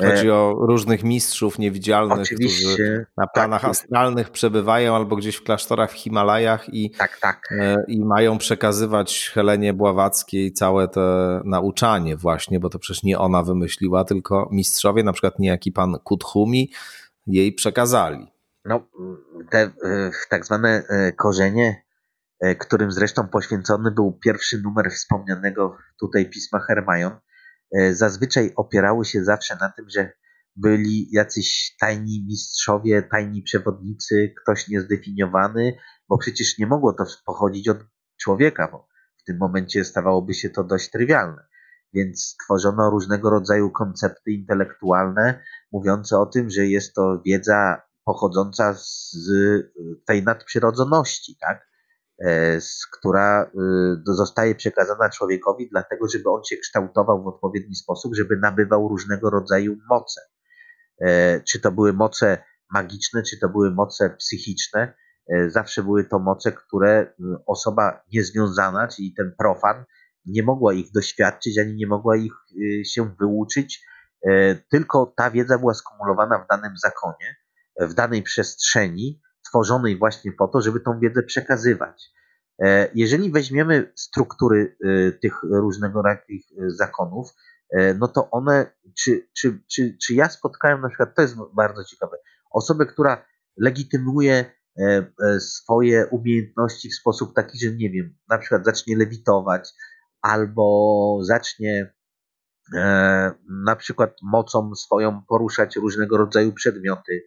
E, Chodzi o różnych mistrzów niewidzialnych, Oczywiście, którzy na planach tak. astralnych przebywają albo gdzieś w klasztorach w Himalajach i, tak, tak. E, i mają przekazywać Helenie Bławackiej całe to nauczanie właśnie, bo to przecież nie ona wymyśliła, tylko mistrzowie, na przykład niejaki pan Kuthumi jej przekazali. No, te tak zwane korzenie E, którym zresztą poświęcony był pierwszy numer wspomnianego tutaj pisma Hermajon, e, zazwyczaj opierały się zawsze na tym, że byli jacyś tajni mistrzowie, tajni przewodnicy, ktoś niezdefiniowany, bo przecież nie mogło to pochodzić od człowieka, bo w tym momencie stawałoby się to dość trywialne. Więc tworzono różnego rodzaju koncepty intelektualne, mówiące o tym, że jest to wiedza pochodząca z tej nadprzyrodzoności, tak? E, która y, zostaje przekazana człowiekowi, dlatego żeby on się kształtował w odpowiedni sposób, żeby nabywał różnego rodzaju moce. E, czy to były moce magiczne, czy to były moce psychiczne, e, zawsze były to moce, które y, osoba niezwiązana, czyli ten profan, nie mogła ich doświadczyć, ani nie mogła ich y, się wyuczyć, tylko ta wiedza była skumulowana w danym zakonie, w danej przestrzeni, tworzonej właśnie po to, żeby tą wiedzę przekazywać. E, jeżeli weźmiemy struktury e, tych różnego rodzaju e, zakonów, no to one, czy, czy, czy, czy ja spotkałem na przykład, to jest bardzo ciekawe, osobę, która legitymuje swoje umiejętności w sposób taki, że nie wiem, na przykład zacznie lewitować, albo zacznie na przykład mocą swoją poruszać różnego rodzaju przedmioty,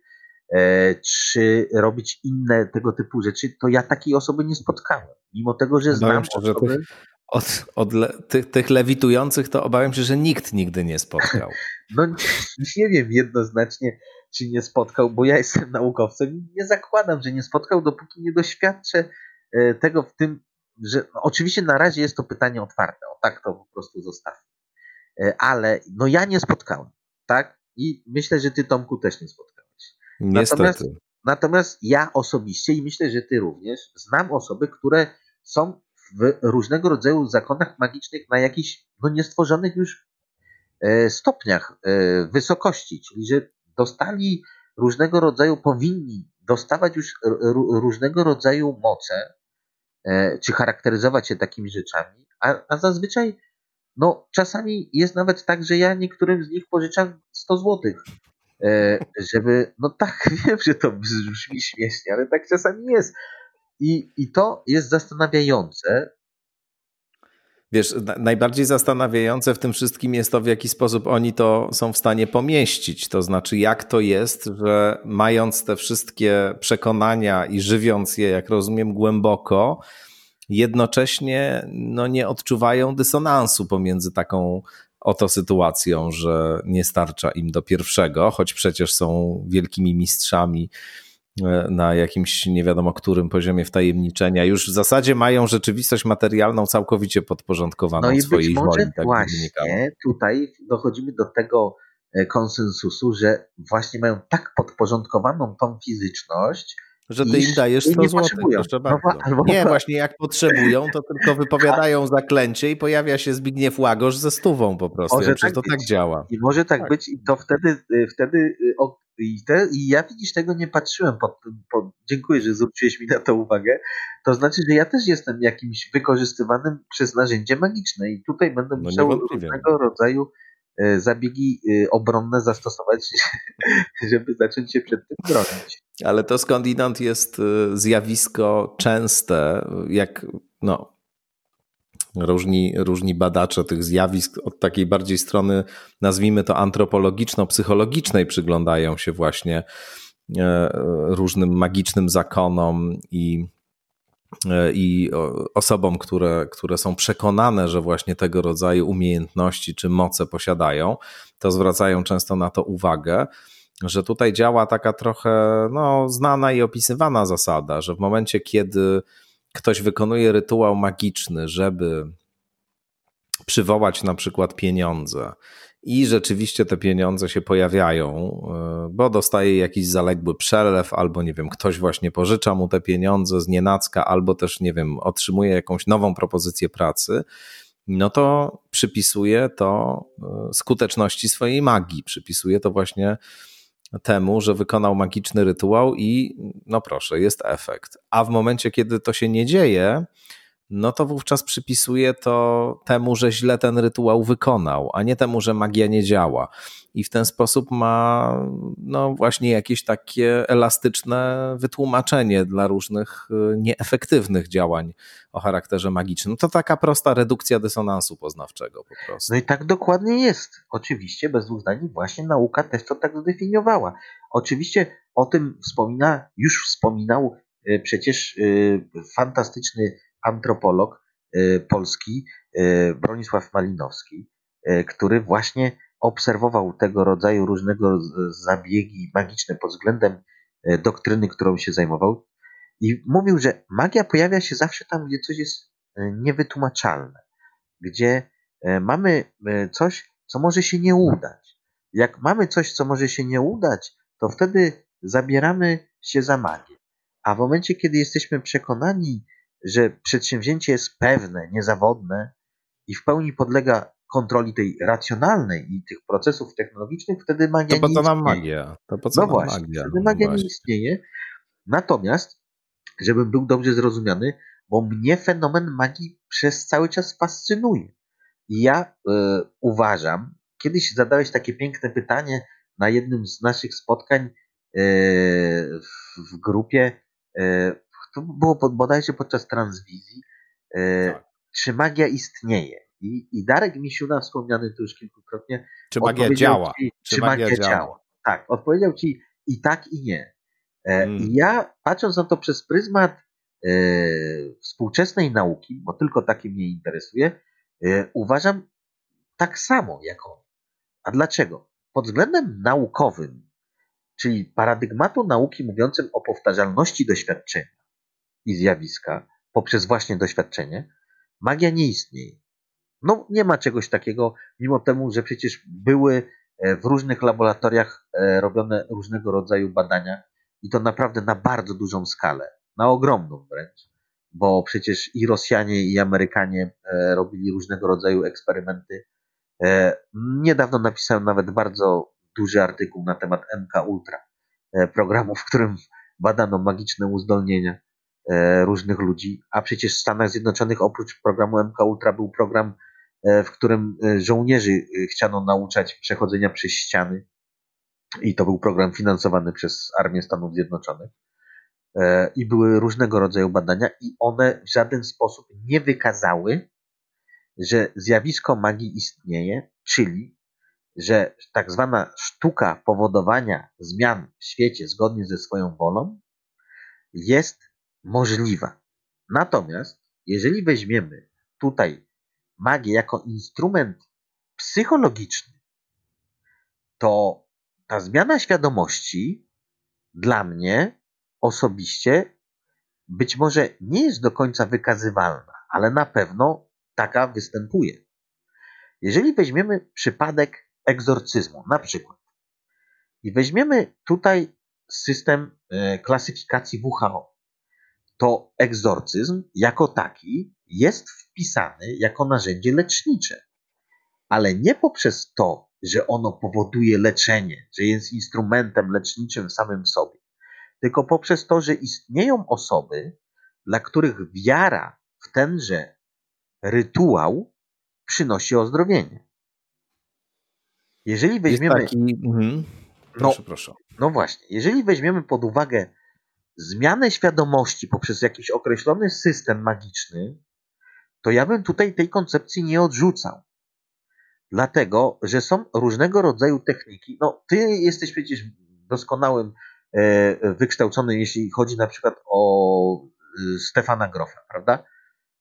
czy robić inne tego typu rzeczy, to ja takiej osoby nie spotkałem. Mimo tego, że znam się, osoby... Tych, od, od le, tych, tych, lewitujących to obawiam się, że nikt nigdy nie spotkał. No nie wiem jednoznacznie, czy nie spotkał, bo ja jestem naukowcem i nie zakładam, że nie spotkał, dopóki nie doświadczę e, tego w tym, że no, oczywiście na razie jest to pytanie otwarte, o tak to po prostu zostawię. E, ale no ja nie spotkałem, tak? I myślę, że ty Tomku też nie spotkałeś. Niestety. Natomiast, natomiast ja osobiście i myślę, że ty również znam osoby, które są w różnego rodzaju zakonach magicznych na jakichś no, niestworzonych już e, stopniach e, wysokości, czyli że dostali różnego rodzaju, powinni dostawać już różnego rodzaju moce, e, czy charakteryzować się takimi rzeczami, a, a zazwyczaj no, czasami jest nawet tak, że ja niektórym z nich pożyczam 100 złotych żeby, no tak, wiem, że to brzmi śmiesznie, ale tak czasami jest. I, i to jest zastanawiające. Wiesz, najbardziej zastanawiające w tym wszystkim jest to, w jaki sposób oni to są w stanie pomieścić. To znaczy, jak to jest, że mając te wszystkie przekonania i żywiąc je, jak rozumiem, głęboko, jednocześnie no, nie odczuwają dysonansu pomiędzy taką oto sytuacją, że nie starcza im do pierwszego, choć przecież są wielkimi mistrzami e, na jakimś nie wiadomo którym poziomie wtajemniczenia. Już w zasadzie mają rzeczywistość materialną całkowicie podporządkowaną no i swojej być może woli. Tak właśnie tutaj dochodzimy do tego e, konsensusu, że właśnie mają tak podporządkowaną tą fizyczność, że ty im dajesz 100 zł. Proszę bardzo. No, nie, właśnie jak potrzebują, to tylko wypowiadają zaklęcie i pojawia się Zbigniew Łagosz ze stówą po prostu. Może ja tak to tak działa. I może tak, tak, być i to wtedy, y, wtedy y, i, te, i ja widzisz, tego nie patrzyłem. Pod, pod, dziękuję, że zwróciłeś mi na to uwagę. To znaczy, że ja też jestem jakimś wykorzystywanym przez narzędzie magiczne i tutaj będę no musiał różnego rodzaju E, zabiegi obronne zastosować, żeby zacząć się przed tym bronić. Ale to skądinąd jest e, zjawisko częste, jak no, różni, różni badacze tych zjawisk od takiej bardziej strony, nazwijmy to antropologiczno-psychologicznej, przyglądają się właśnie różnym magicznym zakonom i E, i osobom, które, które są przekonane, że właśnie tego rodzaju umiejętności czy moce posiadają, to zwracają często na to uwagę, że tutaj działa taka trochę no, znana i opisywana zasada, że w momencie, kiedy ktoś wykonuje rytuał magiczny, żeby przywołać na przykład pieniądze i rzeczywiście te pieniądze się pojawiają, e, bo dostaje jakiś zaległy przelew, albo nie wiem, ktoś właśnie pożycza mu te pieniądze z nienacka, albo też nie wiem, otrzymuje jakąś nową propozycję pracy, no to przypisuje to e, skuteczności swojej magii, przypisuje to właśnie temu, że wykonał magiczny rytuał i no proszę, jest efekt. A w momencie, kiedy to się nie dzieje, no to wówczas przypisuje to temu, że źle ten rytuał wykonał, a nie temu, że magia nie działa. I w ten sposób ma no właśnie jakieś takie elastyczne wytłumaczenie dla różnych y, nieefektywnych działań o charakterze magicznym. To taka prosta redukcja dysonansu poznawczego po prostu. No i tak dokładnie jest. Oczywiście, bez dwóch zdań, właśnie nauka też to tak zdefiniowała. Oczywiście o tym wspomina, już wspominał y, przecież y, fantastyczny antropolog polski Bronisław Malinowski, który właśnie obserwował tego rodzaju różnego zabiegi magiczne pod względem doktryny, którą się zajmował i mówił, że magia pojawia się zawsze tam, gdzie coś jest niewytłumaczalne, gdzie mamy coś, co może się nie udać. Jak mamy coś, co może się nie udać, to wtedy zabieramy się za magię. A w momencie, kiedy jesteśmy przekonani, że przedsięwzięcie jest pewne, niezawodne i w pełni podlega kontroli tej racjonalnej i tych procesów technologicznych, wtedy magia to po co nam magia? To po co no właśnie, magia? wtedy magia no nie istnieje. Natomiast, żebym był dobrze zrozumiany, bo mnie fenomen magii przez cały czas fascynuje. I ja y, uważam, kiedyś zadałeś takie piękne pytanie na jednym z naszych spotkań y, w, w grupie, y, to było bodajże podczas transwizji, tak. czy magia istnieje. I, I Darek Misiuna, wspomniany tu już kilkukrotnie, czy magia działa? Ci, czy, czy magia, magia działa? działa? Tak, odpowiedział ci i tak, i nie. E, hmm. I ja, patrząc na to przez pryzmat e, współczesnej nauki, bo tylko takie mnie interesuje, e, uważam tak samo jak on. A dlaczego? Pod względem naukowym, czyli paradygmatu nauki mówiącym o powtarzalności doświadczenia, i zjawiska poprzez właśnie doświadczenie, magia nie istnieje. No, nie ma czegoś takiego, mimo temu, że przecież były e, w różnych laboratoriach e, robione różnego rodzaju badania i to naprawdę na bardzo dużą skalę, na ogromną wręcz, bo przecież i Rosjanie, i Amerykanie e, robili różnego rodzaju eksperymenty. Niedawno napisałem nawet bardzo duży artykuł na temat MK Ultra, programu, w którym badano magiczne uzdolnienia różnych ludzi, a przecież w Stanach Zjednoczonych oprócz programu MK Ultra był program, w którym e, żołnierzy chciano nauczać przechodzenia przez ściany i to był program finansowany przez Armię Stanów Zjednoczonych. I były różnego rodzaju badania, i one w żaden sposób nie wykazały, że zjawisko magii istnieje, czyli że tak zwana sztuka powodowania zmian w świecie zgodnie ze swoją wolą jest możliwa. Natomiast jeżeli weźmiemy tutaj magię jako instrument psychologiczny, to ta zmiana świadomości dla mnie osobiście być może nie jest do końca wykazywalna, ale na pewno taka występuje. Jeżeli weźmiemy przypadek egzorcyzmu, na przykład, i weźmiemy tutaj system e, klasyfikacji WHO, to egzorcyzm jako taki jest wpisany jako narzędzie lecznicze, ale nie poprzez to, że ono powoduje leczenie, że jest instrumentem leczniczym samym sobie, tylko poprzez to, że istnieją osoby, dla których wiara w tenże rytuał przynosi ozdrowienie. Jeżeli weźmiemy. Taki... Mhm. Proszę, no, proszę. No właśnie, jeżeli weźmiemy pod uwagę zmianę świadomości poprzez jakiś określony system magiczny, to ja bym tutaj tej koncepcji nie odrzucał. Dlatego, że są różnego rodzaju techniki. No, ty jesteś przecież doskonałym e, wykształcony, jeśli chodzi na przykład o e, Stefana Grofa, prawda?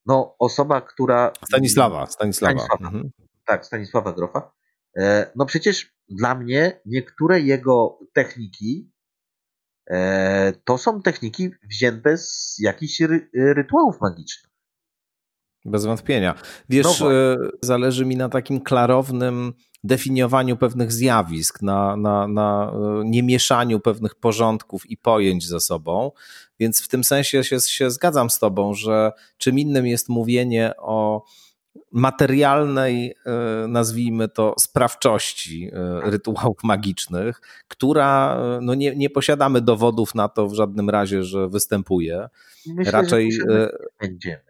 No, osoba, która. Stanisława, Stanisława. Stanisława. Mhm. Tak, Stanisława Grofa. E, no przecież dla mnie niektóre jego techniki to są techniki wzięte z jakichś ry rytuałów magicznych. Bez wątpienia. Wiesz, no e, zależy mi na takim klarownym definiowaniu pewnych zjawisk, na, na, na niemieszaniu pewnych porządków i pojęć ze sobą. Więc w tym sensie się, się zgadzam z Tobą, że czym innym jest mówienie o materialnej, e, nazwijmy to, sprawczości e, rytuałów magicznych, która e, no nie, nie posiadamy dowodów na to w żadnym razie, że występuje. Myślę, Raczej że będziemy.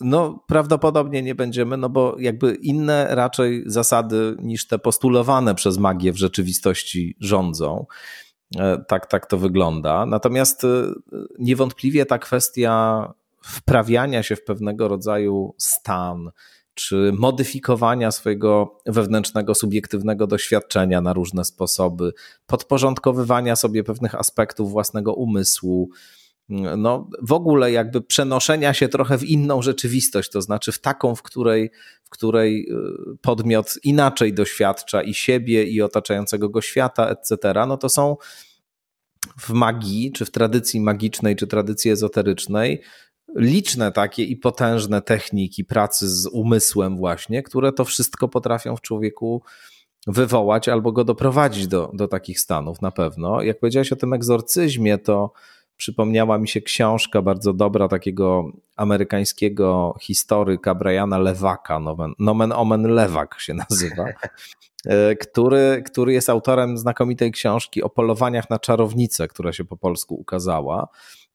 No, prawdopodobnie nie będziemy, no bo jakby inne raczej zasady niż te postulowane przez magię w rzeczywistości rządzą. Tak, tak to wygląda. Natomiast niewątpliwie ta kwestia wprawiania się w pewnego rodzaju stan, czy modyfikowania swojego wewnętrznego, subiektywnego doświadczenia na różne sposoby, podporządkowywania sobie pewnych aspektów własnego umysłu, no, w ogóle jakby przenoszenia się trochę w inną rzeczywistość, to znaczy w taką, w której, w której y, podmiot inaczej doświadcza i siebie, i otaczającego go świata, etc., no to są w magii, czy w tradycji magicznej, czy tradycji ezoterycznej, liczne takie i potężne techniki pracy z umysłem, właśnie, które to wszystko potrafią w człowieku wywołać albo go doprowadzić do, do takich stanów na pewno. Jak powiedziałeś o tym egzorcyzmie, to przypomniała mi się książka bardzo dobra takiego amerykańskiego historyka Briana Lewaka, nomen, nomen omen Lewak się nazywa, e, który, który jest autorem znakomitej książki o polowaniach na czarownicę, która się po polsku ukazała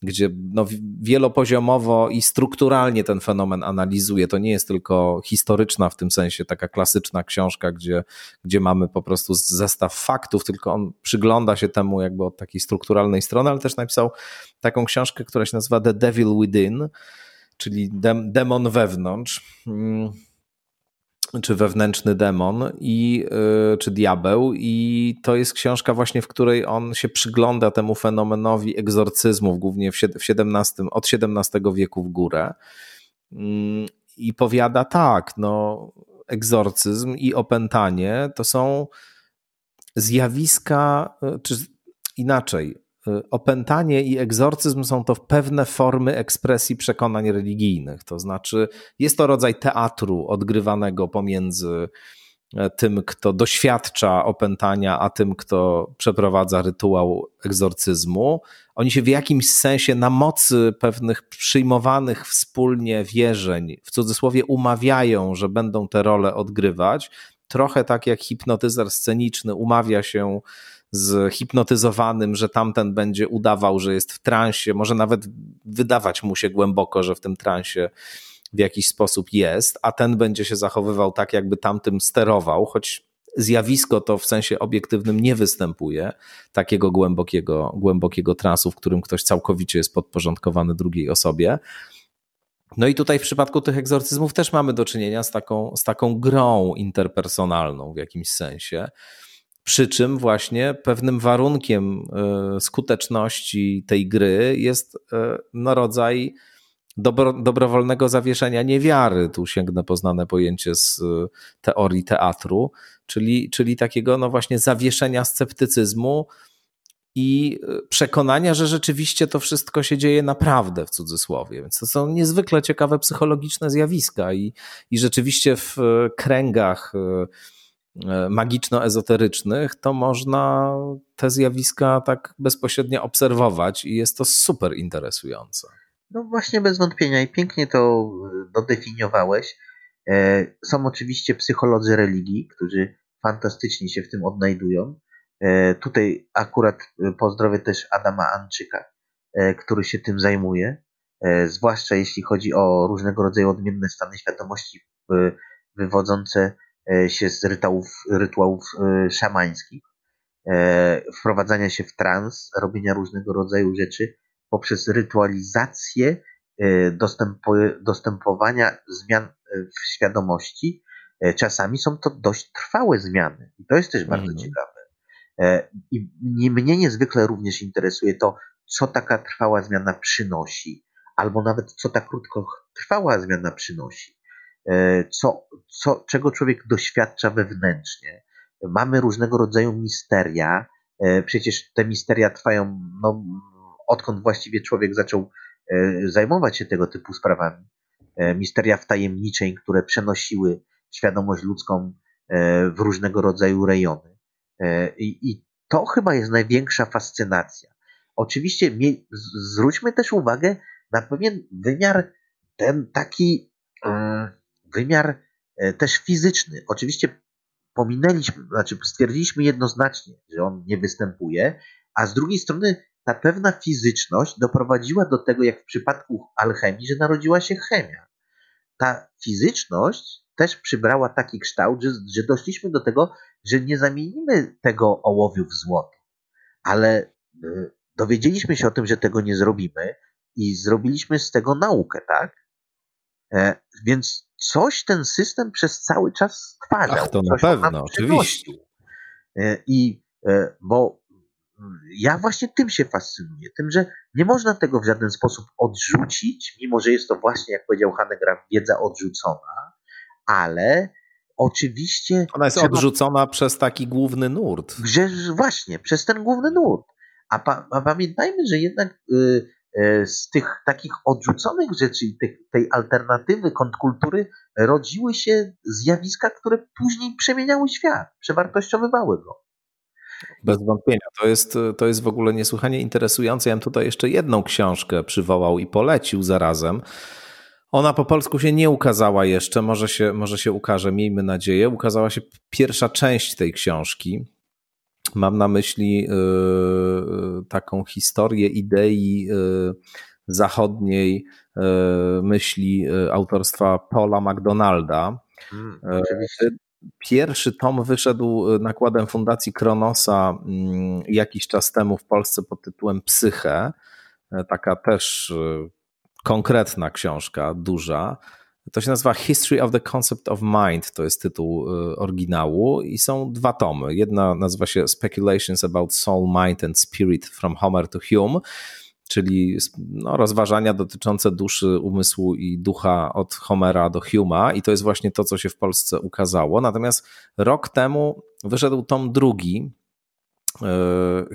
gdzie no, wielopoziomowo i strukturalnie ten fenomen analizuje. To nie jest tylko historyczna w tym sensie, taka klasyczna książka, gdzie, gdzie mamy po prostu zestaw faktów, tylko on przygląda się temu jakby od takiej strukturalnej strony, ale też napisał taką książkę, która się nazywa The Devil Within, czyli dem, demon wewnątrz. Czy wewnętrzny demon i, yy, czy diabeł. I to jest książka właśnie, w której on się przygląda temu fenomenowi egzorcyzmów, głównie w, 17, od XVII wieku w górę. Yy, i powiada tak, no egzorcyzm i opętanie to są zjawiska, y, czy inaczej, opętanie i egzorcyzm są to pewne formy ekspresji przekonań religijnych. To znaczy, jest to rodzaj teatru odgrywanego pomiędzy e, tym, kto doświadcza opętania, a tym, kto przeprowadza rytuał egzorcyzmu. Oni się w jakimś sensie na mocy pewnych przyjmowanych wspólnie wierzeń, w cudzysłowie umawiają, że będą te role odgrywać. Trochę tak jak hipnotyzer sceniczny umawia się z hipnotyzowanym, że tamten będzie udawał, że jest w transie, może nawet wydawać mu się głęboko, że w tym transie w jakiś sposób jest, a ten będzie się zachowywał tak, jakby tamtym sterował, choć zjawisko to w sensie obiektywnym nie występuje, takiego głębokiego, głębokiego transu, w którym ktoś całkowicie jest podporządkowany drugiej osobie. No i tutaj w przypadku tych egzorcyzmów też mamy do czynienia z taką, z taką grą interpersonalną w jakimś sensie. Przy czym właśnie pewnym warunkiem e, skuteczności tej gry jest e, no, rodzaj dobro, dobrowolnego zawieszenia niewiary. Tu sięgnę poznane pojęcie z e, teorii teatru, czyli, czyli takiego no właśnie zawieszenia sceptycyzmu i przekonania, że rzeczywiście to wszystko się dzieje naprawdę w cudzysłowie. Więc to są niezwykle ciekawe psychologiczne zjawiska i, i rzeczywiście w kręgach magiczno-ezoterycznych, to można te zjawiska tak bezpośrednio obserwować i jest to super interesujące. No właśnie, bez wątpienia i pięknie to dodefiniowałeś. E, są oczywiście psycholodzy religii, którzy fantastycznie się w tym odnajdują. E, tutaj akurat pozdrowię też Adama Anczyka, który się tym zajmuje, zwłaszcza jeśli chodzi o różnego rodzaju odmienne stany świadomości wywodzące e, się z rytuałów, rytuałów e, szamańskich, e, wprowadzania się w trans, robienia różnego rodzaju rzeczy poprzez rytualizację dostępowania zmian w świadomości. Czasami są to dość trwałe zmiany i to jest też bardzo mm. ciekawe. I mnie niezwykle również interesuje to, co taka trwała zmiana przynosi, albo nawet co ta krótkotrwała zmiana przynosi. E, co, co, czego człowiek doświadcza wewnętrznie. Mamy różnego rodzaju misteria. E, przecież te misteria trwają, no, odkąd właściwie człowiek zaczął e, zajmować się tego typu sprawami. Misteria wtajemniczeń, które przenosiły świadomość ludzką w różnego rodzaju rejony. I, i to chyba jest największa fascynacja. Oczywiście zwróćmy też uwagę na pewien wymiar, ten taki wymiar e, też fizyczny. Oczywiście pominęliśmy, znaczy stwierdziliśmy jednoznacznie, że on nie występuje, a z drugiej strony ta pewna fizyczność doprowadziła do tego, jak w przypadku alchemii, że narodziła się chemia. Ta fizyczność też przybrała taki kształt, że, że doszliśmy do tego, że nie zamienimy tego ołowiu w złoto, ale e, dowiedzieliśmy się o tym, że tego nie zrobimy i zrobiliśmy z tego naukę, tak? E, więc coś ten system przez cały czas stwarzał. Ach, to na pewno, oczywiście. E, I e, bo ja właśnie tym się fascynuję, tym, że nie można tego w żaden sposób odrzucić, mimo że jest to właśnie, jak powiedział Hanegraaff, wiedza odrzucona, ale oczywiście... Ona jest odrzucona przez taki główny nurt. Że, właśnie, przez ten główny nurt. A, pa, a pamiętajmy, że jednak y, z tych takich odrzuconych rzeczy i tej alternatywy kontrkultury rodziły się zjawiska, które później przemieniały świat, przewartościowywały go. Bez wątpienia. To jest, to jest w ogóle niesłychanie interesujące. Ja bym tutaj jeszcze jedną książkę przywołał i polecił zarazem. Ona po polsku się nie ukazała jeszcze, może się, może się ukaże, miejmy nadzieję. Ukazała się pierwsza część tej książki. Mam na myśli y, y, taką historię idei y, zachodniej myśli autorstwa Paula McDonalda. Hmm, Pierwszy tom wyszedł nakładem Fundacji Kronosa mm, jakiś czas temu w Polsce pod tytułem Psyche. Taka też konkretna książka, duża. To się nazywa History of the Concept of Mind, to jest tytuł y, oryginału i są dwa tomy. Jedna nazywa się Speculations about Soul, Mind and Spirit from Homer to Hume, czyli no, rozważania dotyczące duszy, umysłu i ducha od Homera do Huma i to jest właśnie to, co się w Polsce ukazało. Natomiast rok temu wyszedł tom drugi,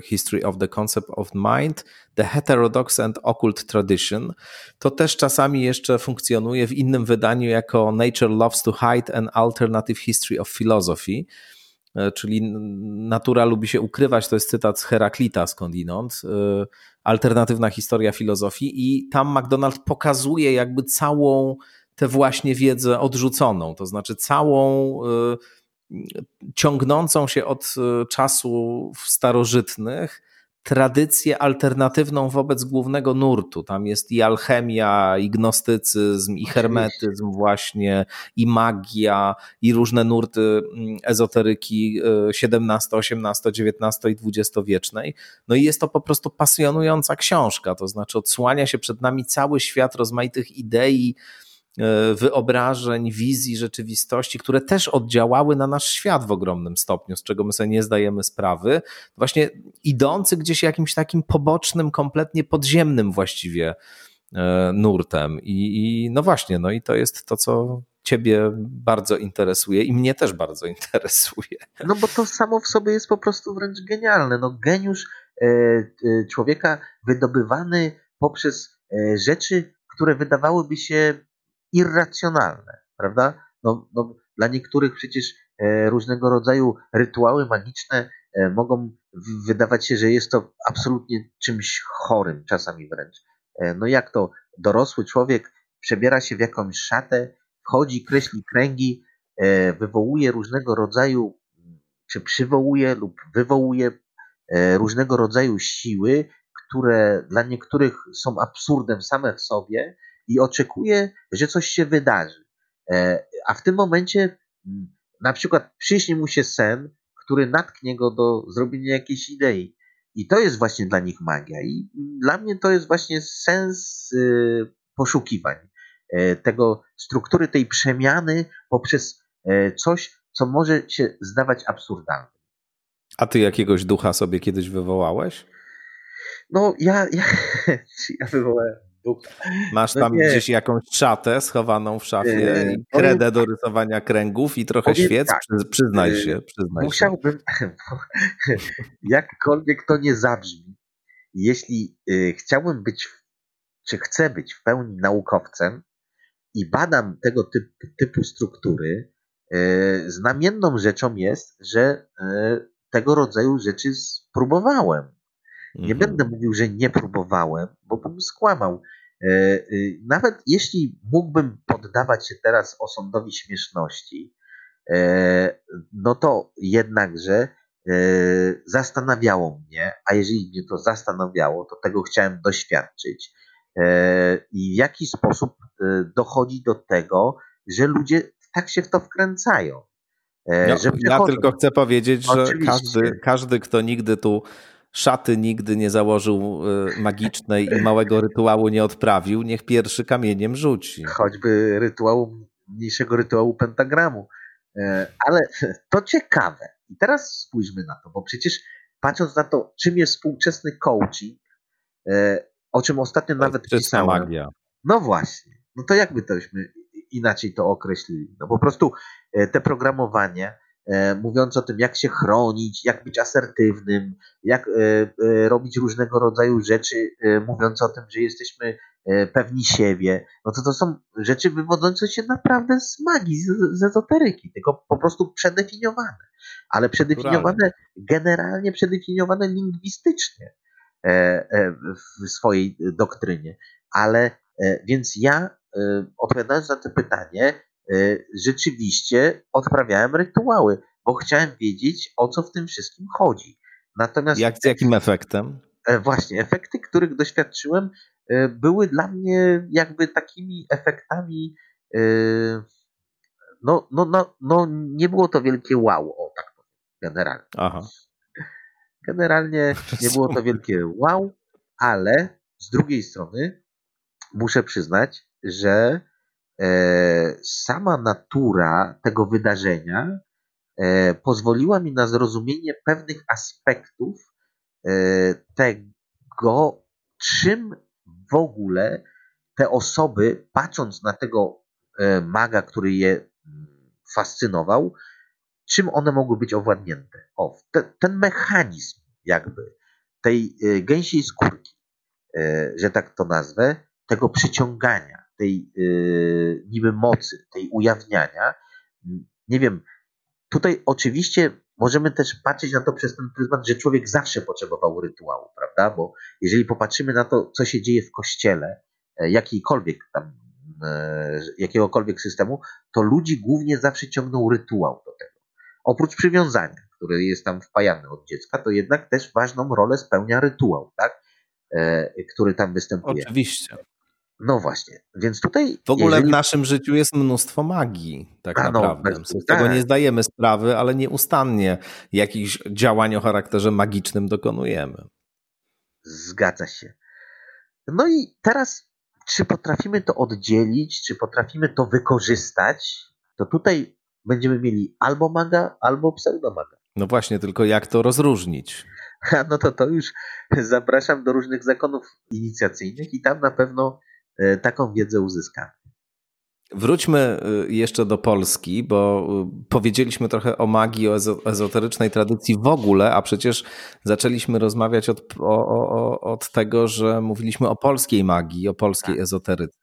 History of the Concept of Mind, The Heterodox and Occult Tradition. To też czasami jeszcze funkcjonuje w innym wydaniu jako Nature Loves to Hide an Alternative History of Philosophy, e, czyli natura lubi się ukrywać, to jest cytat z Heraklita skądinąd, e, alternatywna historia filozofii i tam McDonald pokazuje jakby całą tę właśnie wiedzę odrzuconą, to znaczy całą ciągnącą się od e, czasów starożytnych tradycję alternatywną wobec głównego nurtu. Tam jest i alchemia, i gnostycyzm, i hermetyzm właśnie, i magia, i różne nurty mm, ezoteryki XVII, XVIII, XIX i XX wiecznej. No i jest to po prostu pasjonująca książka, to znaczy odsłania się przed nami cały świat rozmaitych idei, wyobrażeń, wizji rzeczywistości, które też oddziałały na nasz świat w ogromnym stopniu, z czego my sobie nie zdajemy sprawy, właśnie idący gdzieś jakimś takim pobocznym, kompletnie podziemnym właściwie e, nurtem. I, I, no właśnie, no i to jest to, co Ciebie bardzo interesuje i mnie też bardzo interesuje. No bo to samo w sobie jest po prostu wręcz genialne. No geniusz e, człowieka wydobywany poprzez rzeczy, które wydawałyby się irracjonalne, prawda? No, no, dla niektórych przecież różnego rodzaju rytuały magiczne mogą wydawać się, że jest to absolutnie czymś chorym, czasami wręcz. No jak to dorosły człowiek przebiera się w jakąś szatę, wchodzi, kreśli kręgi, wywołuje różnego rodzaju, czy przywołuje lub wywołuje różnego rodzaju siły, które dla niektórych są absurdem same w sobie i oczekuje, że coś się wydarzy. E, a w tym momencie na przykład przyśni mu się sen, który natknie go do zrobienia jakiejś idei. I to jest właśnie dla nich magia. I dla mnie to jest właśnie sens y, poszukiwań e, tego struktury tej przemiany poprzez e, coś, co może się zdawać absurdalne. A ty jakiegoś ducha sobie kiedyś wywołałeś? No, ja, ja, ja wywołałem Masz no tam no gdzieś jakąś czatę schowaną w szafie i kredę do rysowania kręgów i trochę świec? Tak. Przyznaj y, się. Przyznaj Musiałbym, jakkolwiek to nie zabrzmi, jeśli y, chciałbym być, czy chcę być w pełni naukowcem i badam tego typu, typu struktury, znamienną rzeczą jest, że tego rodzaju rzeczy spróbowałem. Nie mhm. będę mówił, że nie próbowałem, bo bym skłamał. E, e, nawet jeśli mógłbym poddawać się teraz osądowi śmieszności, e, no to jednakże zastanawiało mnie, a jeżeli mnie to zastanawiało, to tego chciałem doświadczyć. I w jaki sposób dochodzi do tego, że ludzie tak się w to wkręcają. No, ja tylko chcę powiedzieć, że każdy, każdy, kto nigdy tu szaty nigdy nie założył e, magicznej i małego rytuału nie odprawił, niech pierwszy kamieniem rzuci. Choćby rytuału, mniejszego rytuału pentagramu. E, ale to ciekawe. I teraz spójrzmy na to, bo przecież patrząc na to, czym jest współczesny coaching, e, o czym ostatnio to nawet pisałem. magia. No właśnie. No to jakby tośmy inaczej to określili? No po prostu te programowanie mówiąc o tym, jak się chronić, jak być asertywnym, jak e, e, robić różnego rodzaju rzeczy, mówiąc o tym, że jesteśmy pewni siebie, no to to są rzeczy wywodzące się naprawdę z magii, z, z ezoteryki, tylko po prostu przedefiniowane. Ale przedefiniowane, generalnie przedefiniowane lingwistycznie w swojej doktrynie. Ale więc ja, odpowiadając na to pytanie, E, rzeczywiście odprawiałem rytuały, bo chciałem wiedzieć, o co w tym wszystkim chodzi. Natomiast Jak, z jakim efektem? E, właśnie, efekty, których doświadczyłem, e, były dla mnie jakby takimi efektami. No, no, no, no nie było to wielkie wow, o tak powiem, generalnie. Aha. Generalnie nie było to wielkie wow, ale z drugiej strony muszę przyznać, że E, sama natura tego wydarzenia e, pozwoliła mi na zrozumienie pewnych aspektów e, tego, czym w ogóle te osoby, patrząc na tego maga, który je fascynował, czym one mogły być owładnięte. O, te, ten mechanizm jakby tej gęsiej skórki, że tak to nazwę, tego przyciągania, tej yy, niby mocy, tej ujawniania. Nie wiem, tutaj oczywiście możemy też patrzeć na to przez ten pryzmat, że człowiek zawsze potrzebował rytuału, prawda? Bo jeżeli popatrzymy na to, co się dzieje w kościele, e, jakiejkolwiek tam, e, jakiegokolwiek systemu, to ludzi głównie zawsze ciągnął rytuał do tego. Oprócz przywiązania, które jest tam wpajane od dziecka, to jednak też ważną rolę spełnia rytuał, tak? E, który tam występuje. Oczywiście. No właśnie, więc tutaj. W ogóle jeżeli... w naszym życiu jest mnóstwo magii, tak A, no, naprawdę. No, Z tego tak. nie zdajemy sprawy, ale nieustannie jakichś działań o charakterze magicznym dokonujemy. Zgadza się. No i teraz, czy potrafimy to oddzielić, czy potrafimy to wykorzystać, to tutaj będziemy mieli albo maga, albo pseudomaga. No właśnie, tylko jak to rozróżnić? No to to już zapraszam do różnych zakonów inicjacyjnych i tam na pewno taką wiedzę uzyskamy. Wróćmy e, jeszcze do Polski, bo e, powiedzieliśmy trochę o magii, o ezoterycznej tradycji w ogóle, a przecież zaczęliśmy rozmawiać od, o, o, od tego, że mówiliśmy o polskiej magii, o polskiej tak. ezoteryce.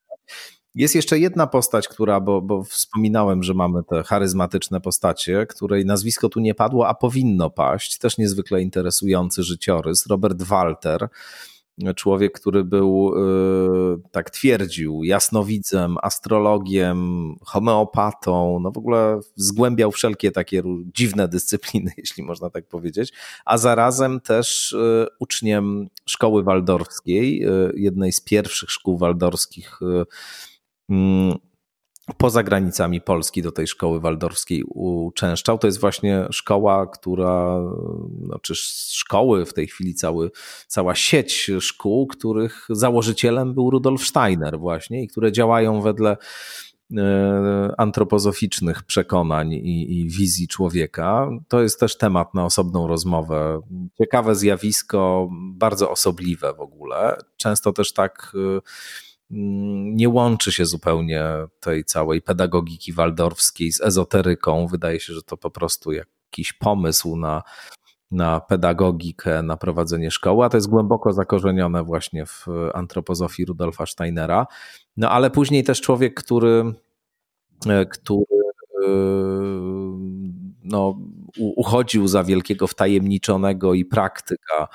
Jest jeszcze jedna postać, która, bo, bo wspominałem, że mamy te charyzmatyczne postacie, której nazwisko tu nie padło, a powinno paść. Też niezwykle interesujący życiorys. Robert Walter, człowiek, który był, y, tak twierdził, jasnowidzem, astrologiem, homeopatą, no w ogóle zgłębiał wszelkie takie dziwne dyscypliny, jeśli można tak powiedzieć, a zarazem też y, uczniem szkoły waldorskiej, y, jednej z pierwszych szkół waldorskich mm, poza granicami Polski do tej szkoły waldorskiej uczęszczał. To jest właśnie szkoła, która, no, czy szkoły w tej chwili cały, cała sieć szkół, których założycielem był Rudolf Steiner właśnie i które działają wedle e, antropozoficznych przekonań i, i, wizji człowieka. To jest też temat na osobną rozmowę. Ciekawe zjawisko, bardzo osobliwe w ogóle. Często też tak e, nie łączy się zupełnie tej całej pedagogiki waldorfskiej z ezoteryką. Wydaje się, że to po prostu jakiś pomysł na, na pedagogikę, na prowadzenie szkoły, a to jest głęboko zakorzenione właśnie w antropozofii Rudolfa Steinera. No ale później też człowiek, który, który no, uchodził za wielkiego wtajemniczonego i praktyka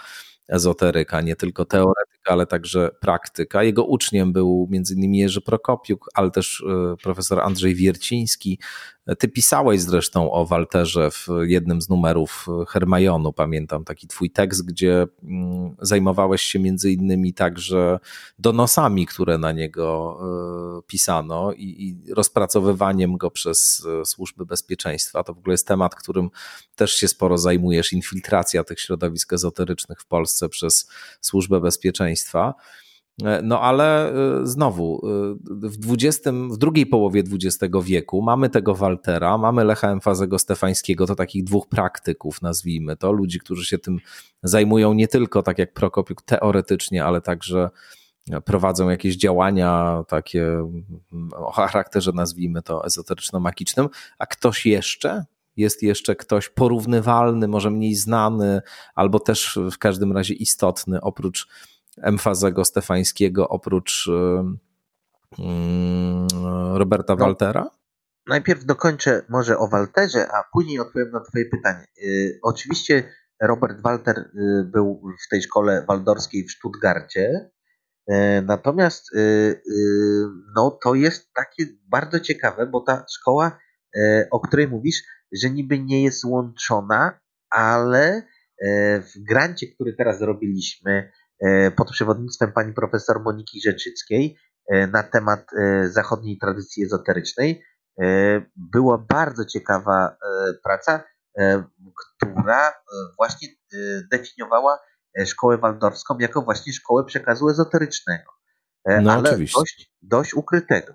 ezoteryka, nie tylko teoretyka, ale także praktyka. Jego uczniem był m.in. Jerzy Prokopiuk, ale też e, profesor Andrzej Wierciński, ty pisałeś zresztą o Walterze w jednym z numerów Hermajonu, pamiętam taki twój tekst, gdzie mm, zajmowałeś się między innymi także donosami, które na niego e, pisano i, i rozpracowywaniem go przez e, służby bezpieczeństwa. To w ogóle jest temat, którym też się sporo zajmujesz, infiltracja tych środowisk ezoterycznych w Polsce przez służbę bezpieczeństwa. E, no ale e, znowu, e, w, 20, w drugiej połowie XX wieku mamy tego Waltera, mamy Lecha Emfazego Stefańskiego, to takich dwóch praktyków, nazwijmy to, ludzi, którzy się tym zajmują nie tylko tak jak Prokopiuk teoretycznie, ale także prowadzą jakieś działania takie mm, o charakterze, nazwijmy to, ezoteryczno-magicznym, a ktoś jeszcze, jest jeszcze ktoś porównywalny, może mniej znany, albo też w każdym razie istotny, oprócz Emfazego Stefańskiego oprócz Roberta no, Waltera? Najpierw dokończę może o Walterze, a później odpowiem na Twoje pytanie. Y, oczywiście Robert Walter y, był w tej szkole waldorskiej w Stuttgarcie, y, natomiast no, to jest takie bardzo ciekawe, bo ta szkoła, o której mówisz, że niby nie jest łączona, ale w grancie, który teraz zrobiliśmy, E, pod przewodnictwem pani profesor Moniki Rzeczyckiej e, na temat e, zachodniej tradycji ezoterycznej. Była bardzo ciekawa praca, która właśnie definiowała szkołę waldorfską jako właśnie szkołę przekazu ezoterycznego, no, ale oczywiście. dość, dość ukrytego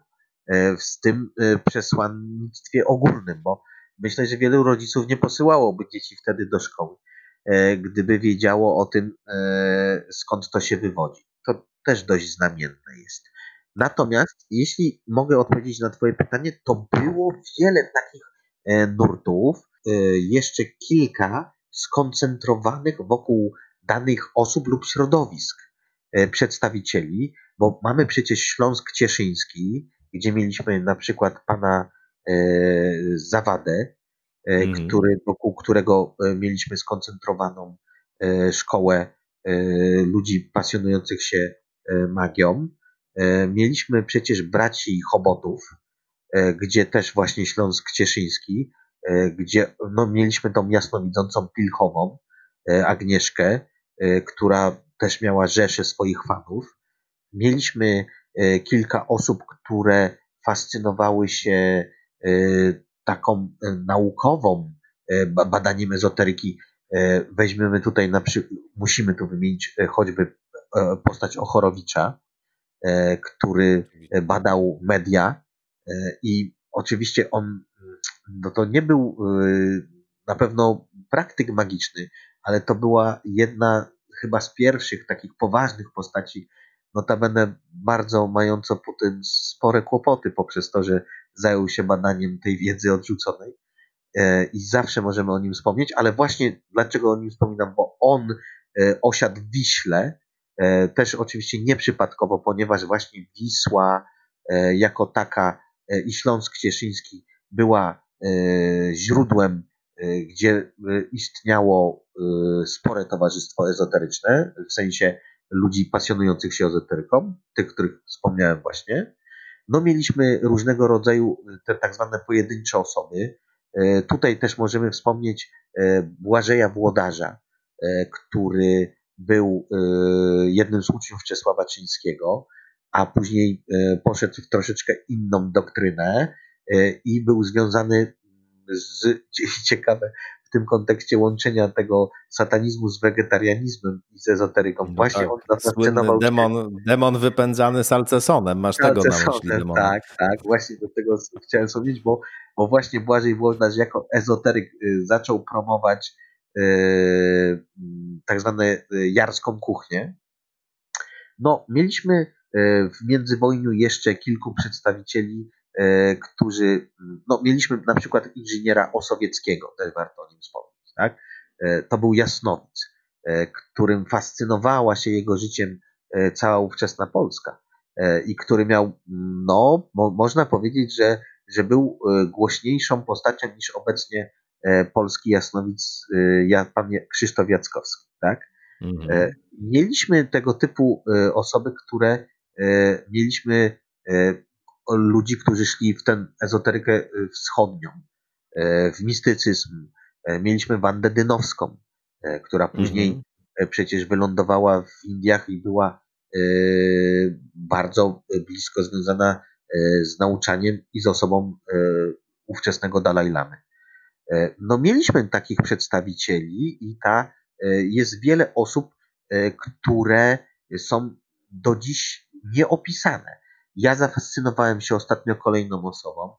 z tym przesłannictwie ogólnym, bo myślę, że wielu rodziców nie posyłałoby dzieci wtedy do szkoły. E, gdyby wiedziało o tym, e, skąd to się wywodzi. To też dość znamienne jest. Natomiast, jeśli mogę odpowiedzieć na Twoje pytanie, to było wiele takich e, nurtów, jeszcze kilka skoncentrowanych wokół danych osób lub środowisk przedstawicieli, bo mamy przecież Śląsk Cieszyński, gdzie mieliśmy na przykład pana Zawadę, mm. który, wokół którego e, mieliśmy skoncentrowaną e, szkołę ludzi pasjonujących się magią. Mieliśmy przecież braci Chobotów, gdzie też właśnie Śląsk Cieszyński, gdzie no, mieliśmy tą jasnowidzącą Pilchową, Agnieszkę, która też miała rzesze swoich fanów. Mieliśmy kilka osób, które fascynowały się taką e, naukową e, badaniem ezoteryki e, weźmiemy tutaj na przykład, musimy tu wymienić choćby postać Ochorowicza, który badał media i oczywiście on no to nie był na pewno praktyk magiczny, ale to była jedna chyba z pierwszych takich poważnych postaci, notabene bardzo mająco po tym spore kłopoty poprzez to, że zajął się badaniem tej wiedzy odrzuconej e, i zawsze możemy o nim wspomnieć, ale właśnie dlaczego o nim wspominam, bo on e, osiadł w Wiśle, e, też oczywiście nieprzypadkowo, ponieważ właśnie Wisła jako taka i Śląsk Cieszyński była źródłem, gdzie istniało spore towarzystwo ezoteryczne, w sensie ludzi pasjonujących się ezoteryką, tych, których wspomniałem właśnie. No mieliśmy różnego rodzaju te tak zwane pojedyncze osoby. Tutaj też możemy wspomnieć Błażeja Włodarza, który był jednym z uczniów Czesława Czyńskiego, a później poszedł w troszeczkę inną doktrynę i był związany z, ciekawe, w tym kontekście łączenia tego satanizmu z wegetarianizmem i z ezoteryką. No Właśnie tak, on demon, demon wypędzany Salcesonem, masz tego na myśli demona. Tak, tak, właśnie do tego chciałem wspomnieć, bo, bo właśnie Błażej Włodarz jako ezoteryk y, zaczął promować yy, tak zwane y, jarską kuchnię. No, mieliśmy y, w międzywojniu jeszcze kilku przedstawicieli którzy, no mieliśmy na przykład inżyniera Osowieckiego, też warto o nim wspomnieć, tak? E, to był Jasnowic, e, którym fascynowała się jego życiem cała ówczesna Polska i który miał, no, mo, można powiedzieć, że, że był głośniejszą postacią niż obecnie polski jasnowic pan Krzysztof Jackowski, tak? Mhm. Mieliśmy tego typu osoby, które mieliśmy ludzi, którzy szli w tę ezoterykę y, wschodnią, e, w mistycyzm. E, mieliśmy Wandę Dynowską, e, która później mm -hmm. przecież wylądowała w Indiach i była bardzo blisko związana z nauczaniem i z osobą ówczesnego Dalaj Lamy. No mieliśmy takich przedstawicieli i ta, jest wiele osób, które są do dziś nieopisane. Ja zafascynowałem się ostatnio kolejną osobą,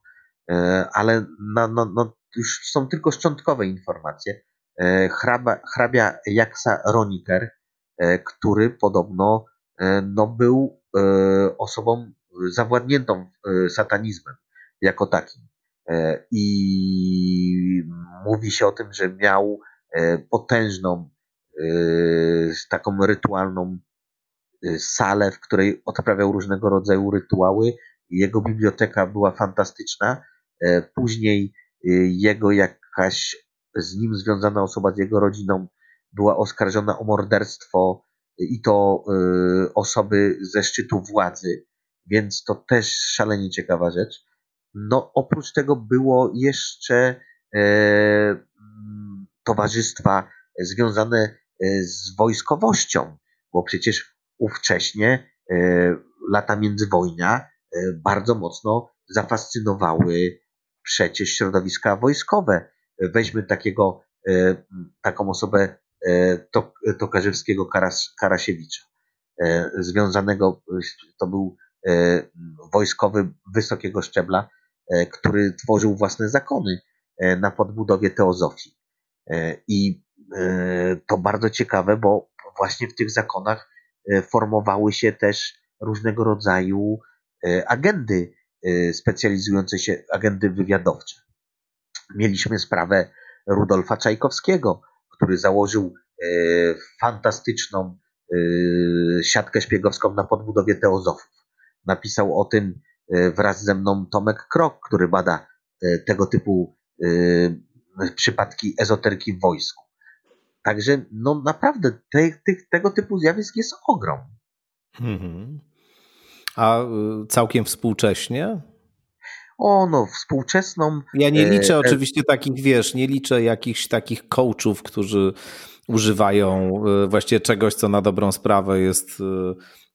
e, ale no, no, no, już są tylko szczątkowe informacje. E, hrabia, hrabia Jaksa Roniker, e, który podobno no, był osobą zawładniętą satanizmem jako takim. I mówi się o tym, że miał potężną, taką rytualną salę, w której odprawiał różnego rodzaju rytuały. Jego biblioteka była fantastyczna. E, później y, jego jakaś z nim związana osoba z jego rodziną była oskarżona o morderstwo i to y, osoby ze szczytu władzy, więc to też szalenie ciekawa rzecz. No, oprócz tego było jeszcze e, towarzystwa związane e, z wojskowością, bo przecież ówcześnie e, lata międzywojnia e, bardzo mocno zafascynowały przecież środowiska wojskowe. Weźmy takiego, e, taką osobę Tokarzewskiego Karas, Karasiewicza, związanego, to był wojskowy wysokiego szczebla, który tworzył własne zakony na podbudowie teozofii. I to bardzo ciekawe, bo właśnie w tych zakonach formowały się też różnego rodzaju e, agendy e, specjalizujące się, agendy wywiadowcze. Mieliśmy sprawę Rudolfa Czajkowskiego, który założył fantastyczną siatkę szpiegowską na podbudowie teozofów. Napisał o tym wraz ze mną Tomek Krok, który bada tego typu przypadki ezoterki w wojsku. Także no naprawdę te, te, tego typu zjawisk jest ogrom. Mhm. A y, całkiem współcześnie? O, no, współczesną. Ja nie liczę e, e oczywiście takich, wiesz, nie liczę jakichś takich coachów, którzy używają y, właściwie czegoś, co na dobrą sprawę jest y,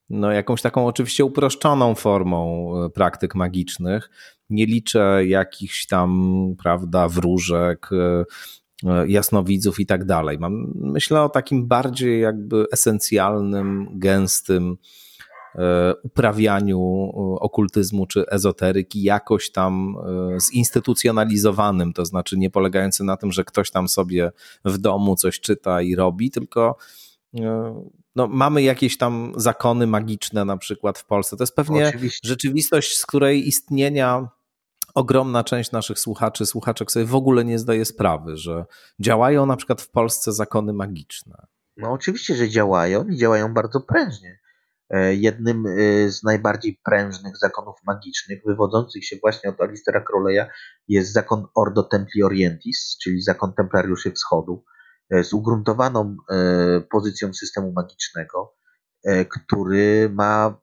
no, jakąś taką oczywiście uproszczoną formą praktyk magicznych. Nie liczę jakichś tam, prawda, wróżek, E, jasnowidzów i tak dalej. Mam, myślę o takim bardziej jakby esencjalnym, gęstym e, uprawianiu e, okultyzmu czy ezoteryki jakoś tam zinstytucjonalizowanym, to znaczy nie polegający na tym, że ktoś tam sobie w domu coś czyta i robi, tylko no, mamy jakieś tam zakony magiczne na przykład w Polsce. To jest pewnie Oczywiście. rzeczywistość, z której istnienia ogromna część naszych słuchaczy, słuchaczek sobie w ogóle nie zdaje sprawy, że działają na przykład w Polsce zakony magiczne. No oczywiście, że działają i działają bardzo prężnie. E, jednym e, z najbardziej prężnych zakonów magicznych, wywodzących się właśnie od Alistera Crowley'a, jest zakon Ordo Templi Orientis, czyli zakon Templariuszy Wschodu, e, z ugruntowaną pozycją systemu magicznego, który ma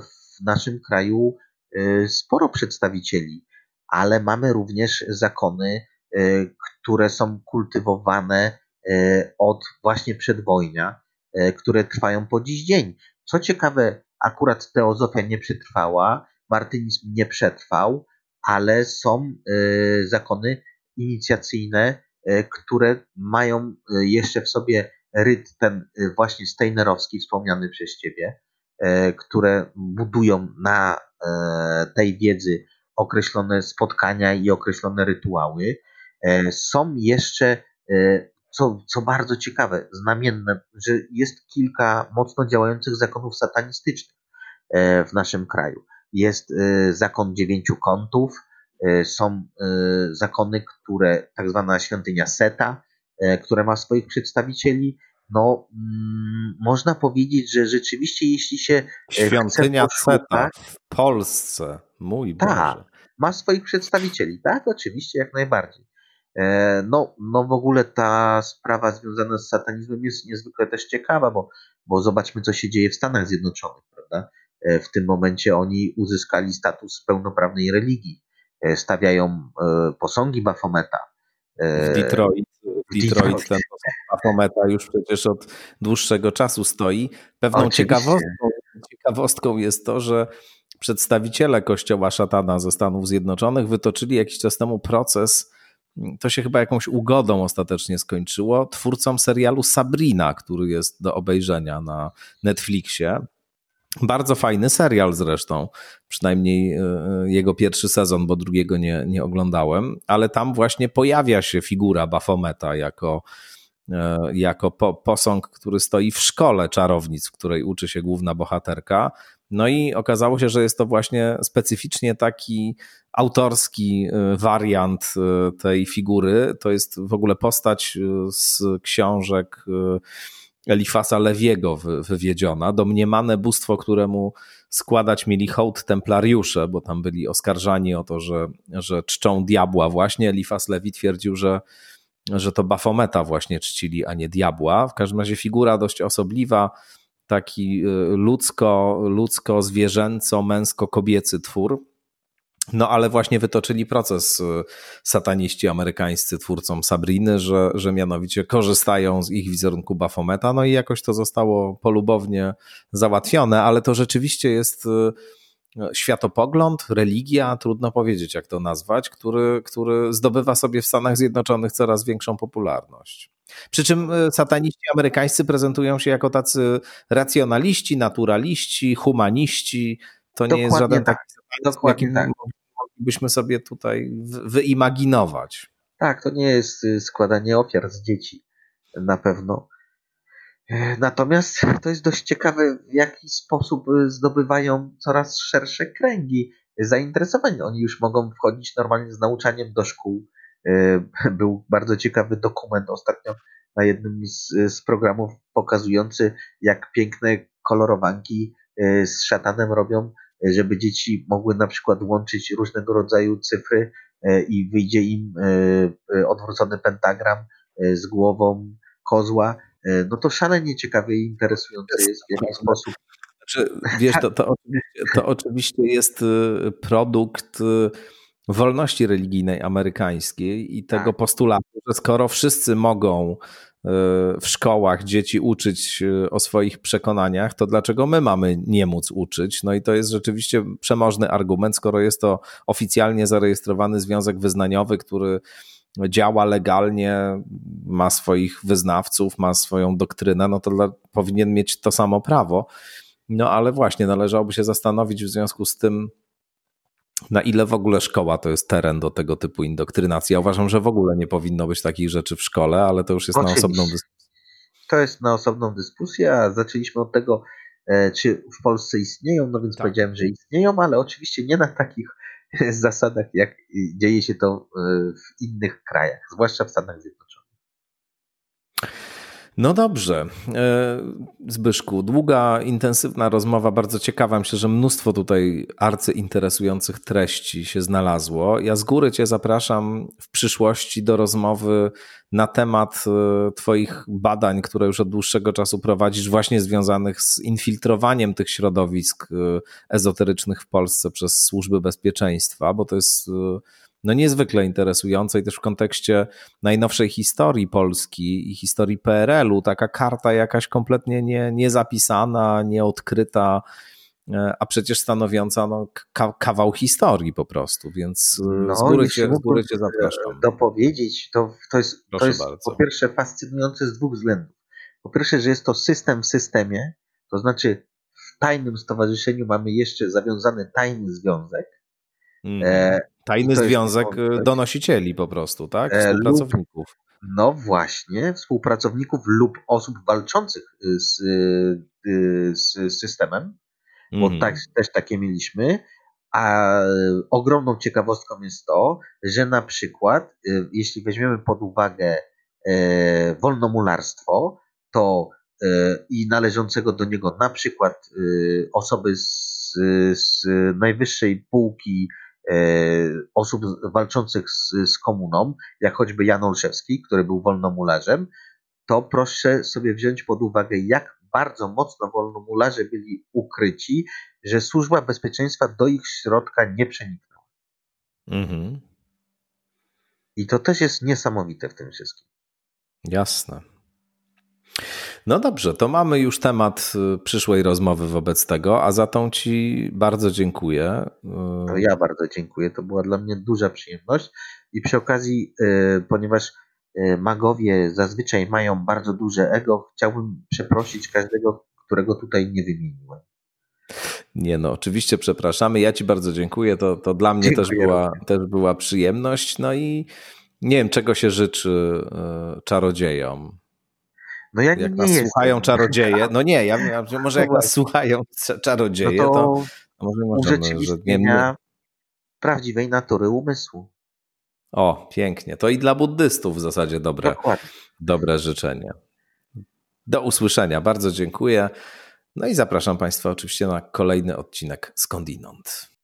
w naszym kraju sporo przedstawicieli, ale mamy również zakony, które są kultywowane od właśnie przedwojnia, które trwają po dziś dzień. Co ciekawe, akurat teozofia nie przetrwała, martynizm nie przetrwał, ale są zakony inicjacyjne, które mają jeszcze w sobie ryt ten właśnie steinerowski wspomniany przez ciebie, które budują na tej wiedzy określone spotkania i określone rytuały. Są jeszcze co, co bardzo ciekawe, znamienne, że jest kilka mocno działających zakonów satanistycznych e, w naszym kraju. Jest e, zakon dziewięciu kątów, e, są zakony, które, tak zwana świątynia Seta, które ma swoich przedstawicieli. No, mm, można powiedzieć, że rzeczywiście, jeśli się. Świątynia Seta w Polsce, mój tak, Boże. Ma swoich przedstawicieli, tak? Oczywiście, jak najbardziej. E, no, no w ogóle ta sprawa związana z satanizmem jest niezwykle też ciekawa, bo, bo zobaczmy, co się dzieje w Stanach Zjednoczonych, prawda? E, w tym momencie oni uzyskali status pełnoprawnej religii. E, stawiają posągi Bafometa. W Detroit, w Detroit ten posąg Bafometa już przecież od dłuższego czasu stoi. Pewną ciekawostką, ciekawostką jest to, że przedstawiciele kościoła szatana ze Stanów Zjednoczonych wytoczyli jakiś czas temu proces to się chyba jakąś ugodą ostatecznie skończyło, twórcom serialu Sabrina, który jest do obejrzenia na Netflixie. Bardzo fajny serial zresztą, przynajmniej e, jego pierwszy sezon, bo drugiego nie, nie oglądałem, ale tam właśnie pojawia się figura Bafometa jako, e, jako po, posąg, który stoi w szkole czarownic, w której uczy się główna bohaterka. No i okazało się, że jest to właśnie specyficznie taki autorski y, wariant y, tej figury. To jest w ogóle postać y, z książek Elifasa Lewiego wywiedziona, domniemane bóstwo, któremu składać mieli hołd templariusze, bo tam byli oskarżani o to, że, że czczą diabła właśnie. Elifas Lewi twierdził, że, że to Bafometa właśnie czcili, a nie diabła. W każdym razie figura dość osobliwa, taki ludzko, ludzko-zwierzęco, męsko-kobiecy twór. No ale właśnie wytoczyli proces y, sataniści amerykańscy twórcom Sabriny, że, że mianowicie korzystają z ich wizerunku Bafometa, no i jakoś to zostało polubownie załatwione, ale to rzeczywiście jest y, światopogląd, religia, trudno powiedzieć jak to nazwać, który, który zdobywa sobie w Stanach Zjednoczonych coraz większą popularność. Przy czym y, sataniści amerykańscy prezentują się jako tacy racjonaliści, naturaliści, humaniści, to Dokładnie nie jest żaden tak. taki Dokładnie tak. moglibyśmy sobie tutaj wyimaginować. Tak, to nie jest y, składanie ofiar z dzieci na pewno. E, natomiast to jest dość ciekawe, w jaki sposób y, zdobywają coraz szersze kręgi zainteresowań. Oni już mogą wchodzić normalnie z nauczaniem do szkół. E, był bardzo ciekawy dokument ostatnio na jednym z, z programów pokazujący, jak piękne kolorowanki e, z szatanem robią żeby dzieci mogły na przykład łączyć różnego rodzaju cyfry e, i wyjdzie im e, e, odwrócony pentagram z głową kozła, no to szalenie ciekawe i interesujące jest w jaki sposób. Znaczy, wiesz, to, to, to oczywiście jest produkt wolności religijnej amerykańskiej i tego tak. postulatu, że skoro wszyscy mogą w szkołach dzieci uczyć e, o swoich przekonaniach, to dlaczego my mamy nie móc uczyć? No i to jest rzeczywiście przemożny argument, skoro jest to oficjalnie zarejestrowany związek wyznaniowy, który działa legalnie, ma swoich wyznawców, ma swoją doktrynę, no to dla, powinien mieć to samo prawo. No ale właśnie należałoby się zastanowić w związku z tym, na ile w ogóle szkoła to jest teren do tego typu indoktrynacji. Ja uważam, że w ogóle nie powinno być takich rzeczy w szkole, ale to już jest Oczywiście. na osobną dyskusję. To jest na osobną dyskusję, a zaczęliśmy od tego, e, czy w Polsce istnieją, no więc tak. powiedziałem, że istnieją, ale oczywiście nie na takich zasadach, jak dzieje się to e, w innych krajach, zwłaszcza w Stanach Zjednoczonych. No dobrze. E, Zbyszku, długa, intensywna rozmowa, bardzo ciekawa. Myślę, że mnóstwo tutaj arcyinteresujących treści się znalazło. Ja z góry Cię zapraszam w przyszłości do rozmowy na temat e, Twoich badań, które już od dłuższego czasu prowadzisz, właśnie związanych z infiltrowaniem tych środowisk e, ezoterycznych w Polsce przez służby bezpieczeństwa, bo to jest no niezwykle interesujące i też w kontekście najnowszej historii Polski i historii PRL-u, taka karta jakaś kompletnie nie, niezapisana, nieodkryta, e, a przecież stanowiąca no, kawał historii po prostu, więc e, no, z, góry cię, z góry cię zapraszam. Dopowiedzieć, to, to jest, to jest po pierwsze fascynujące z dwóch względów. Po pierwsze, że jest to system w systemie, to znaczy w tajnym stowarzyszeniu mamy jeszcze zawiązany tajny związek, mm. Tajny związek jest... donosicieli po prostu, tak? E, Współpracowników. Lub, no właśnie, współpracowników lub osób walczących z, y, z systemem, bo mm. tak, też takie mieliśmy. A ogromną ciekawostką jest to, że na przykład, jeśli weźmiemy pod uwagę e, wolnomularstwo, to e, i należącego do niego na przykład osoby z, z najwyższej półki E, osób walczących z, z komuną, jak choćby Jan Olszewski, który był wolnomularzem, to proszę sobie wziąć pod uwagę, jak bardzo mocno wolnomularze byli ukryci, że służba bezpieczeństwa do ich środka nie przeniknęła. Mhm. I to też jest niesamowite w tym wszystkim. Jasne. No dobrze, to mamy już temat y, przyszłej rozmowy wobec tego, a za tą Ci bardzo dziękuję. To ja bardzo dziękuję. To była dla mnie duża przyjemność. I przy okazji, y, ponieważ y, magowie zazwyczaj mają bardzo duże ego, chciałbym przeprosić każdego, którego tutaj nie wymieniłem. Nie no, oczywiście przepraszamy. Ja Ci bardzo dziękuję. To, to dla mnie też była, też była przyjemność. No i nie wiem, czego się życzy czarodziejom. No ja jak nie nas jestem. słuchają czarodzieje, no nie, ja, ja może jak no nas słuchają czarodzieje, no to, to może możemy, że nie, prawdziwej natury umysłu. O, pięknie. To i dla buddystów w zasadzie dobre, dobre życzenie. Do usłyszenia. Bardzo dziękuję. No i zapraszam Państwa oczywiście na kolejny odcinek Skądinąd.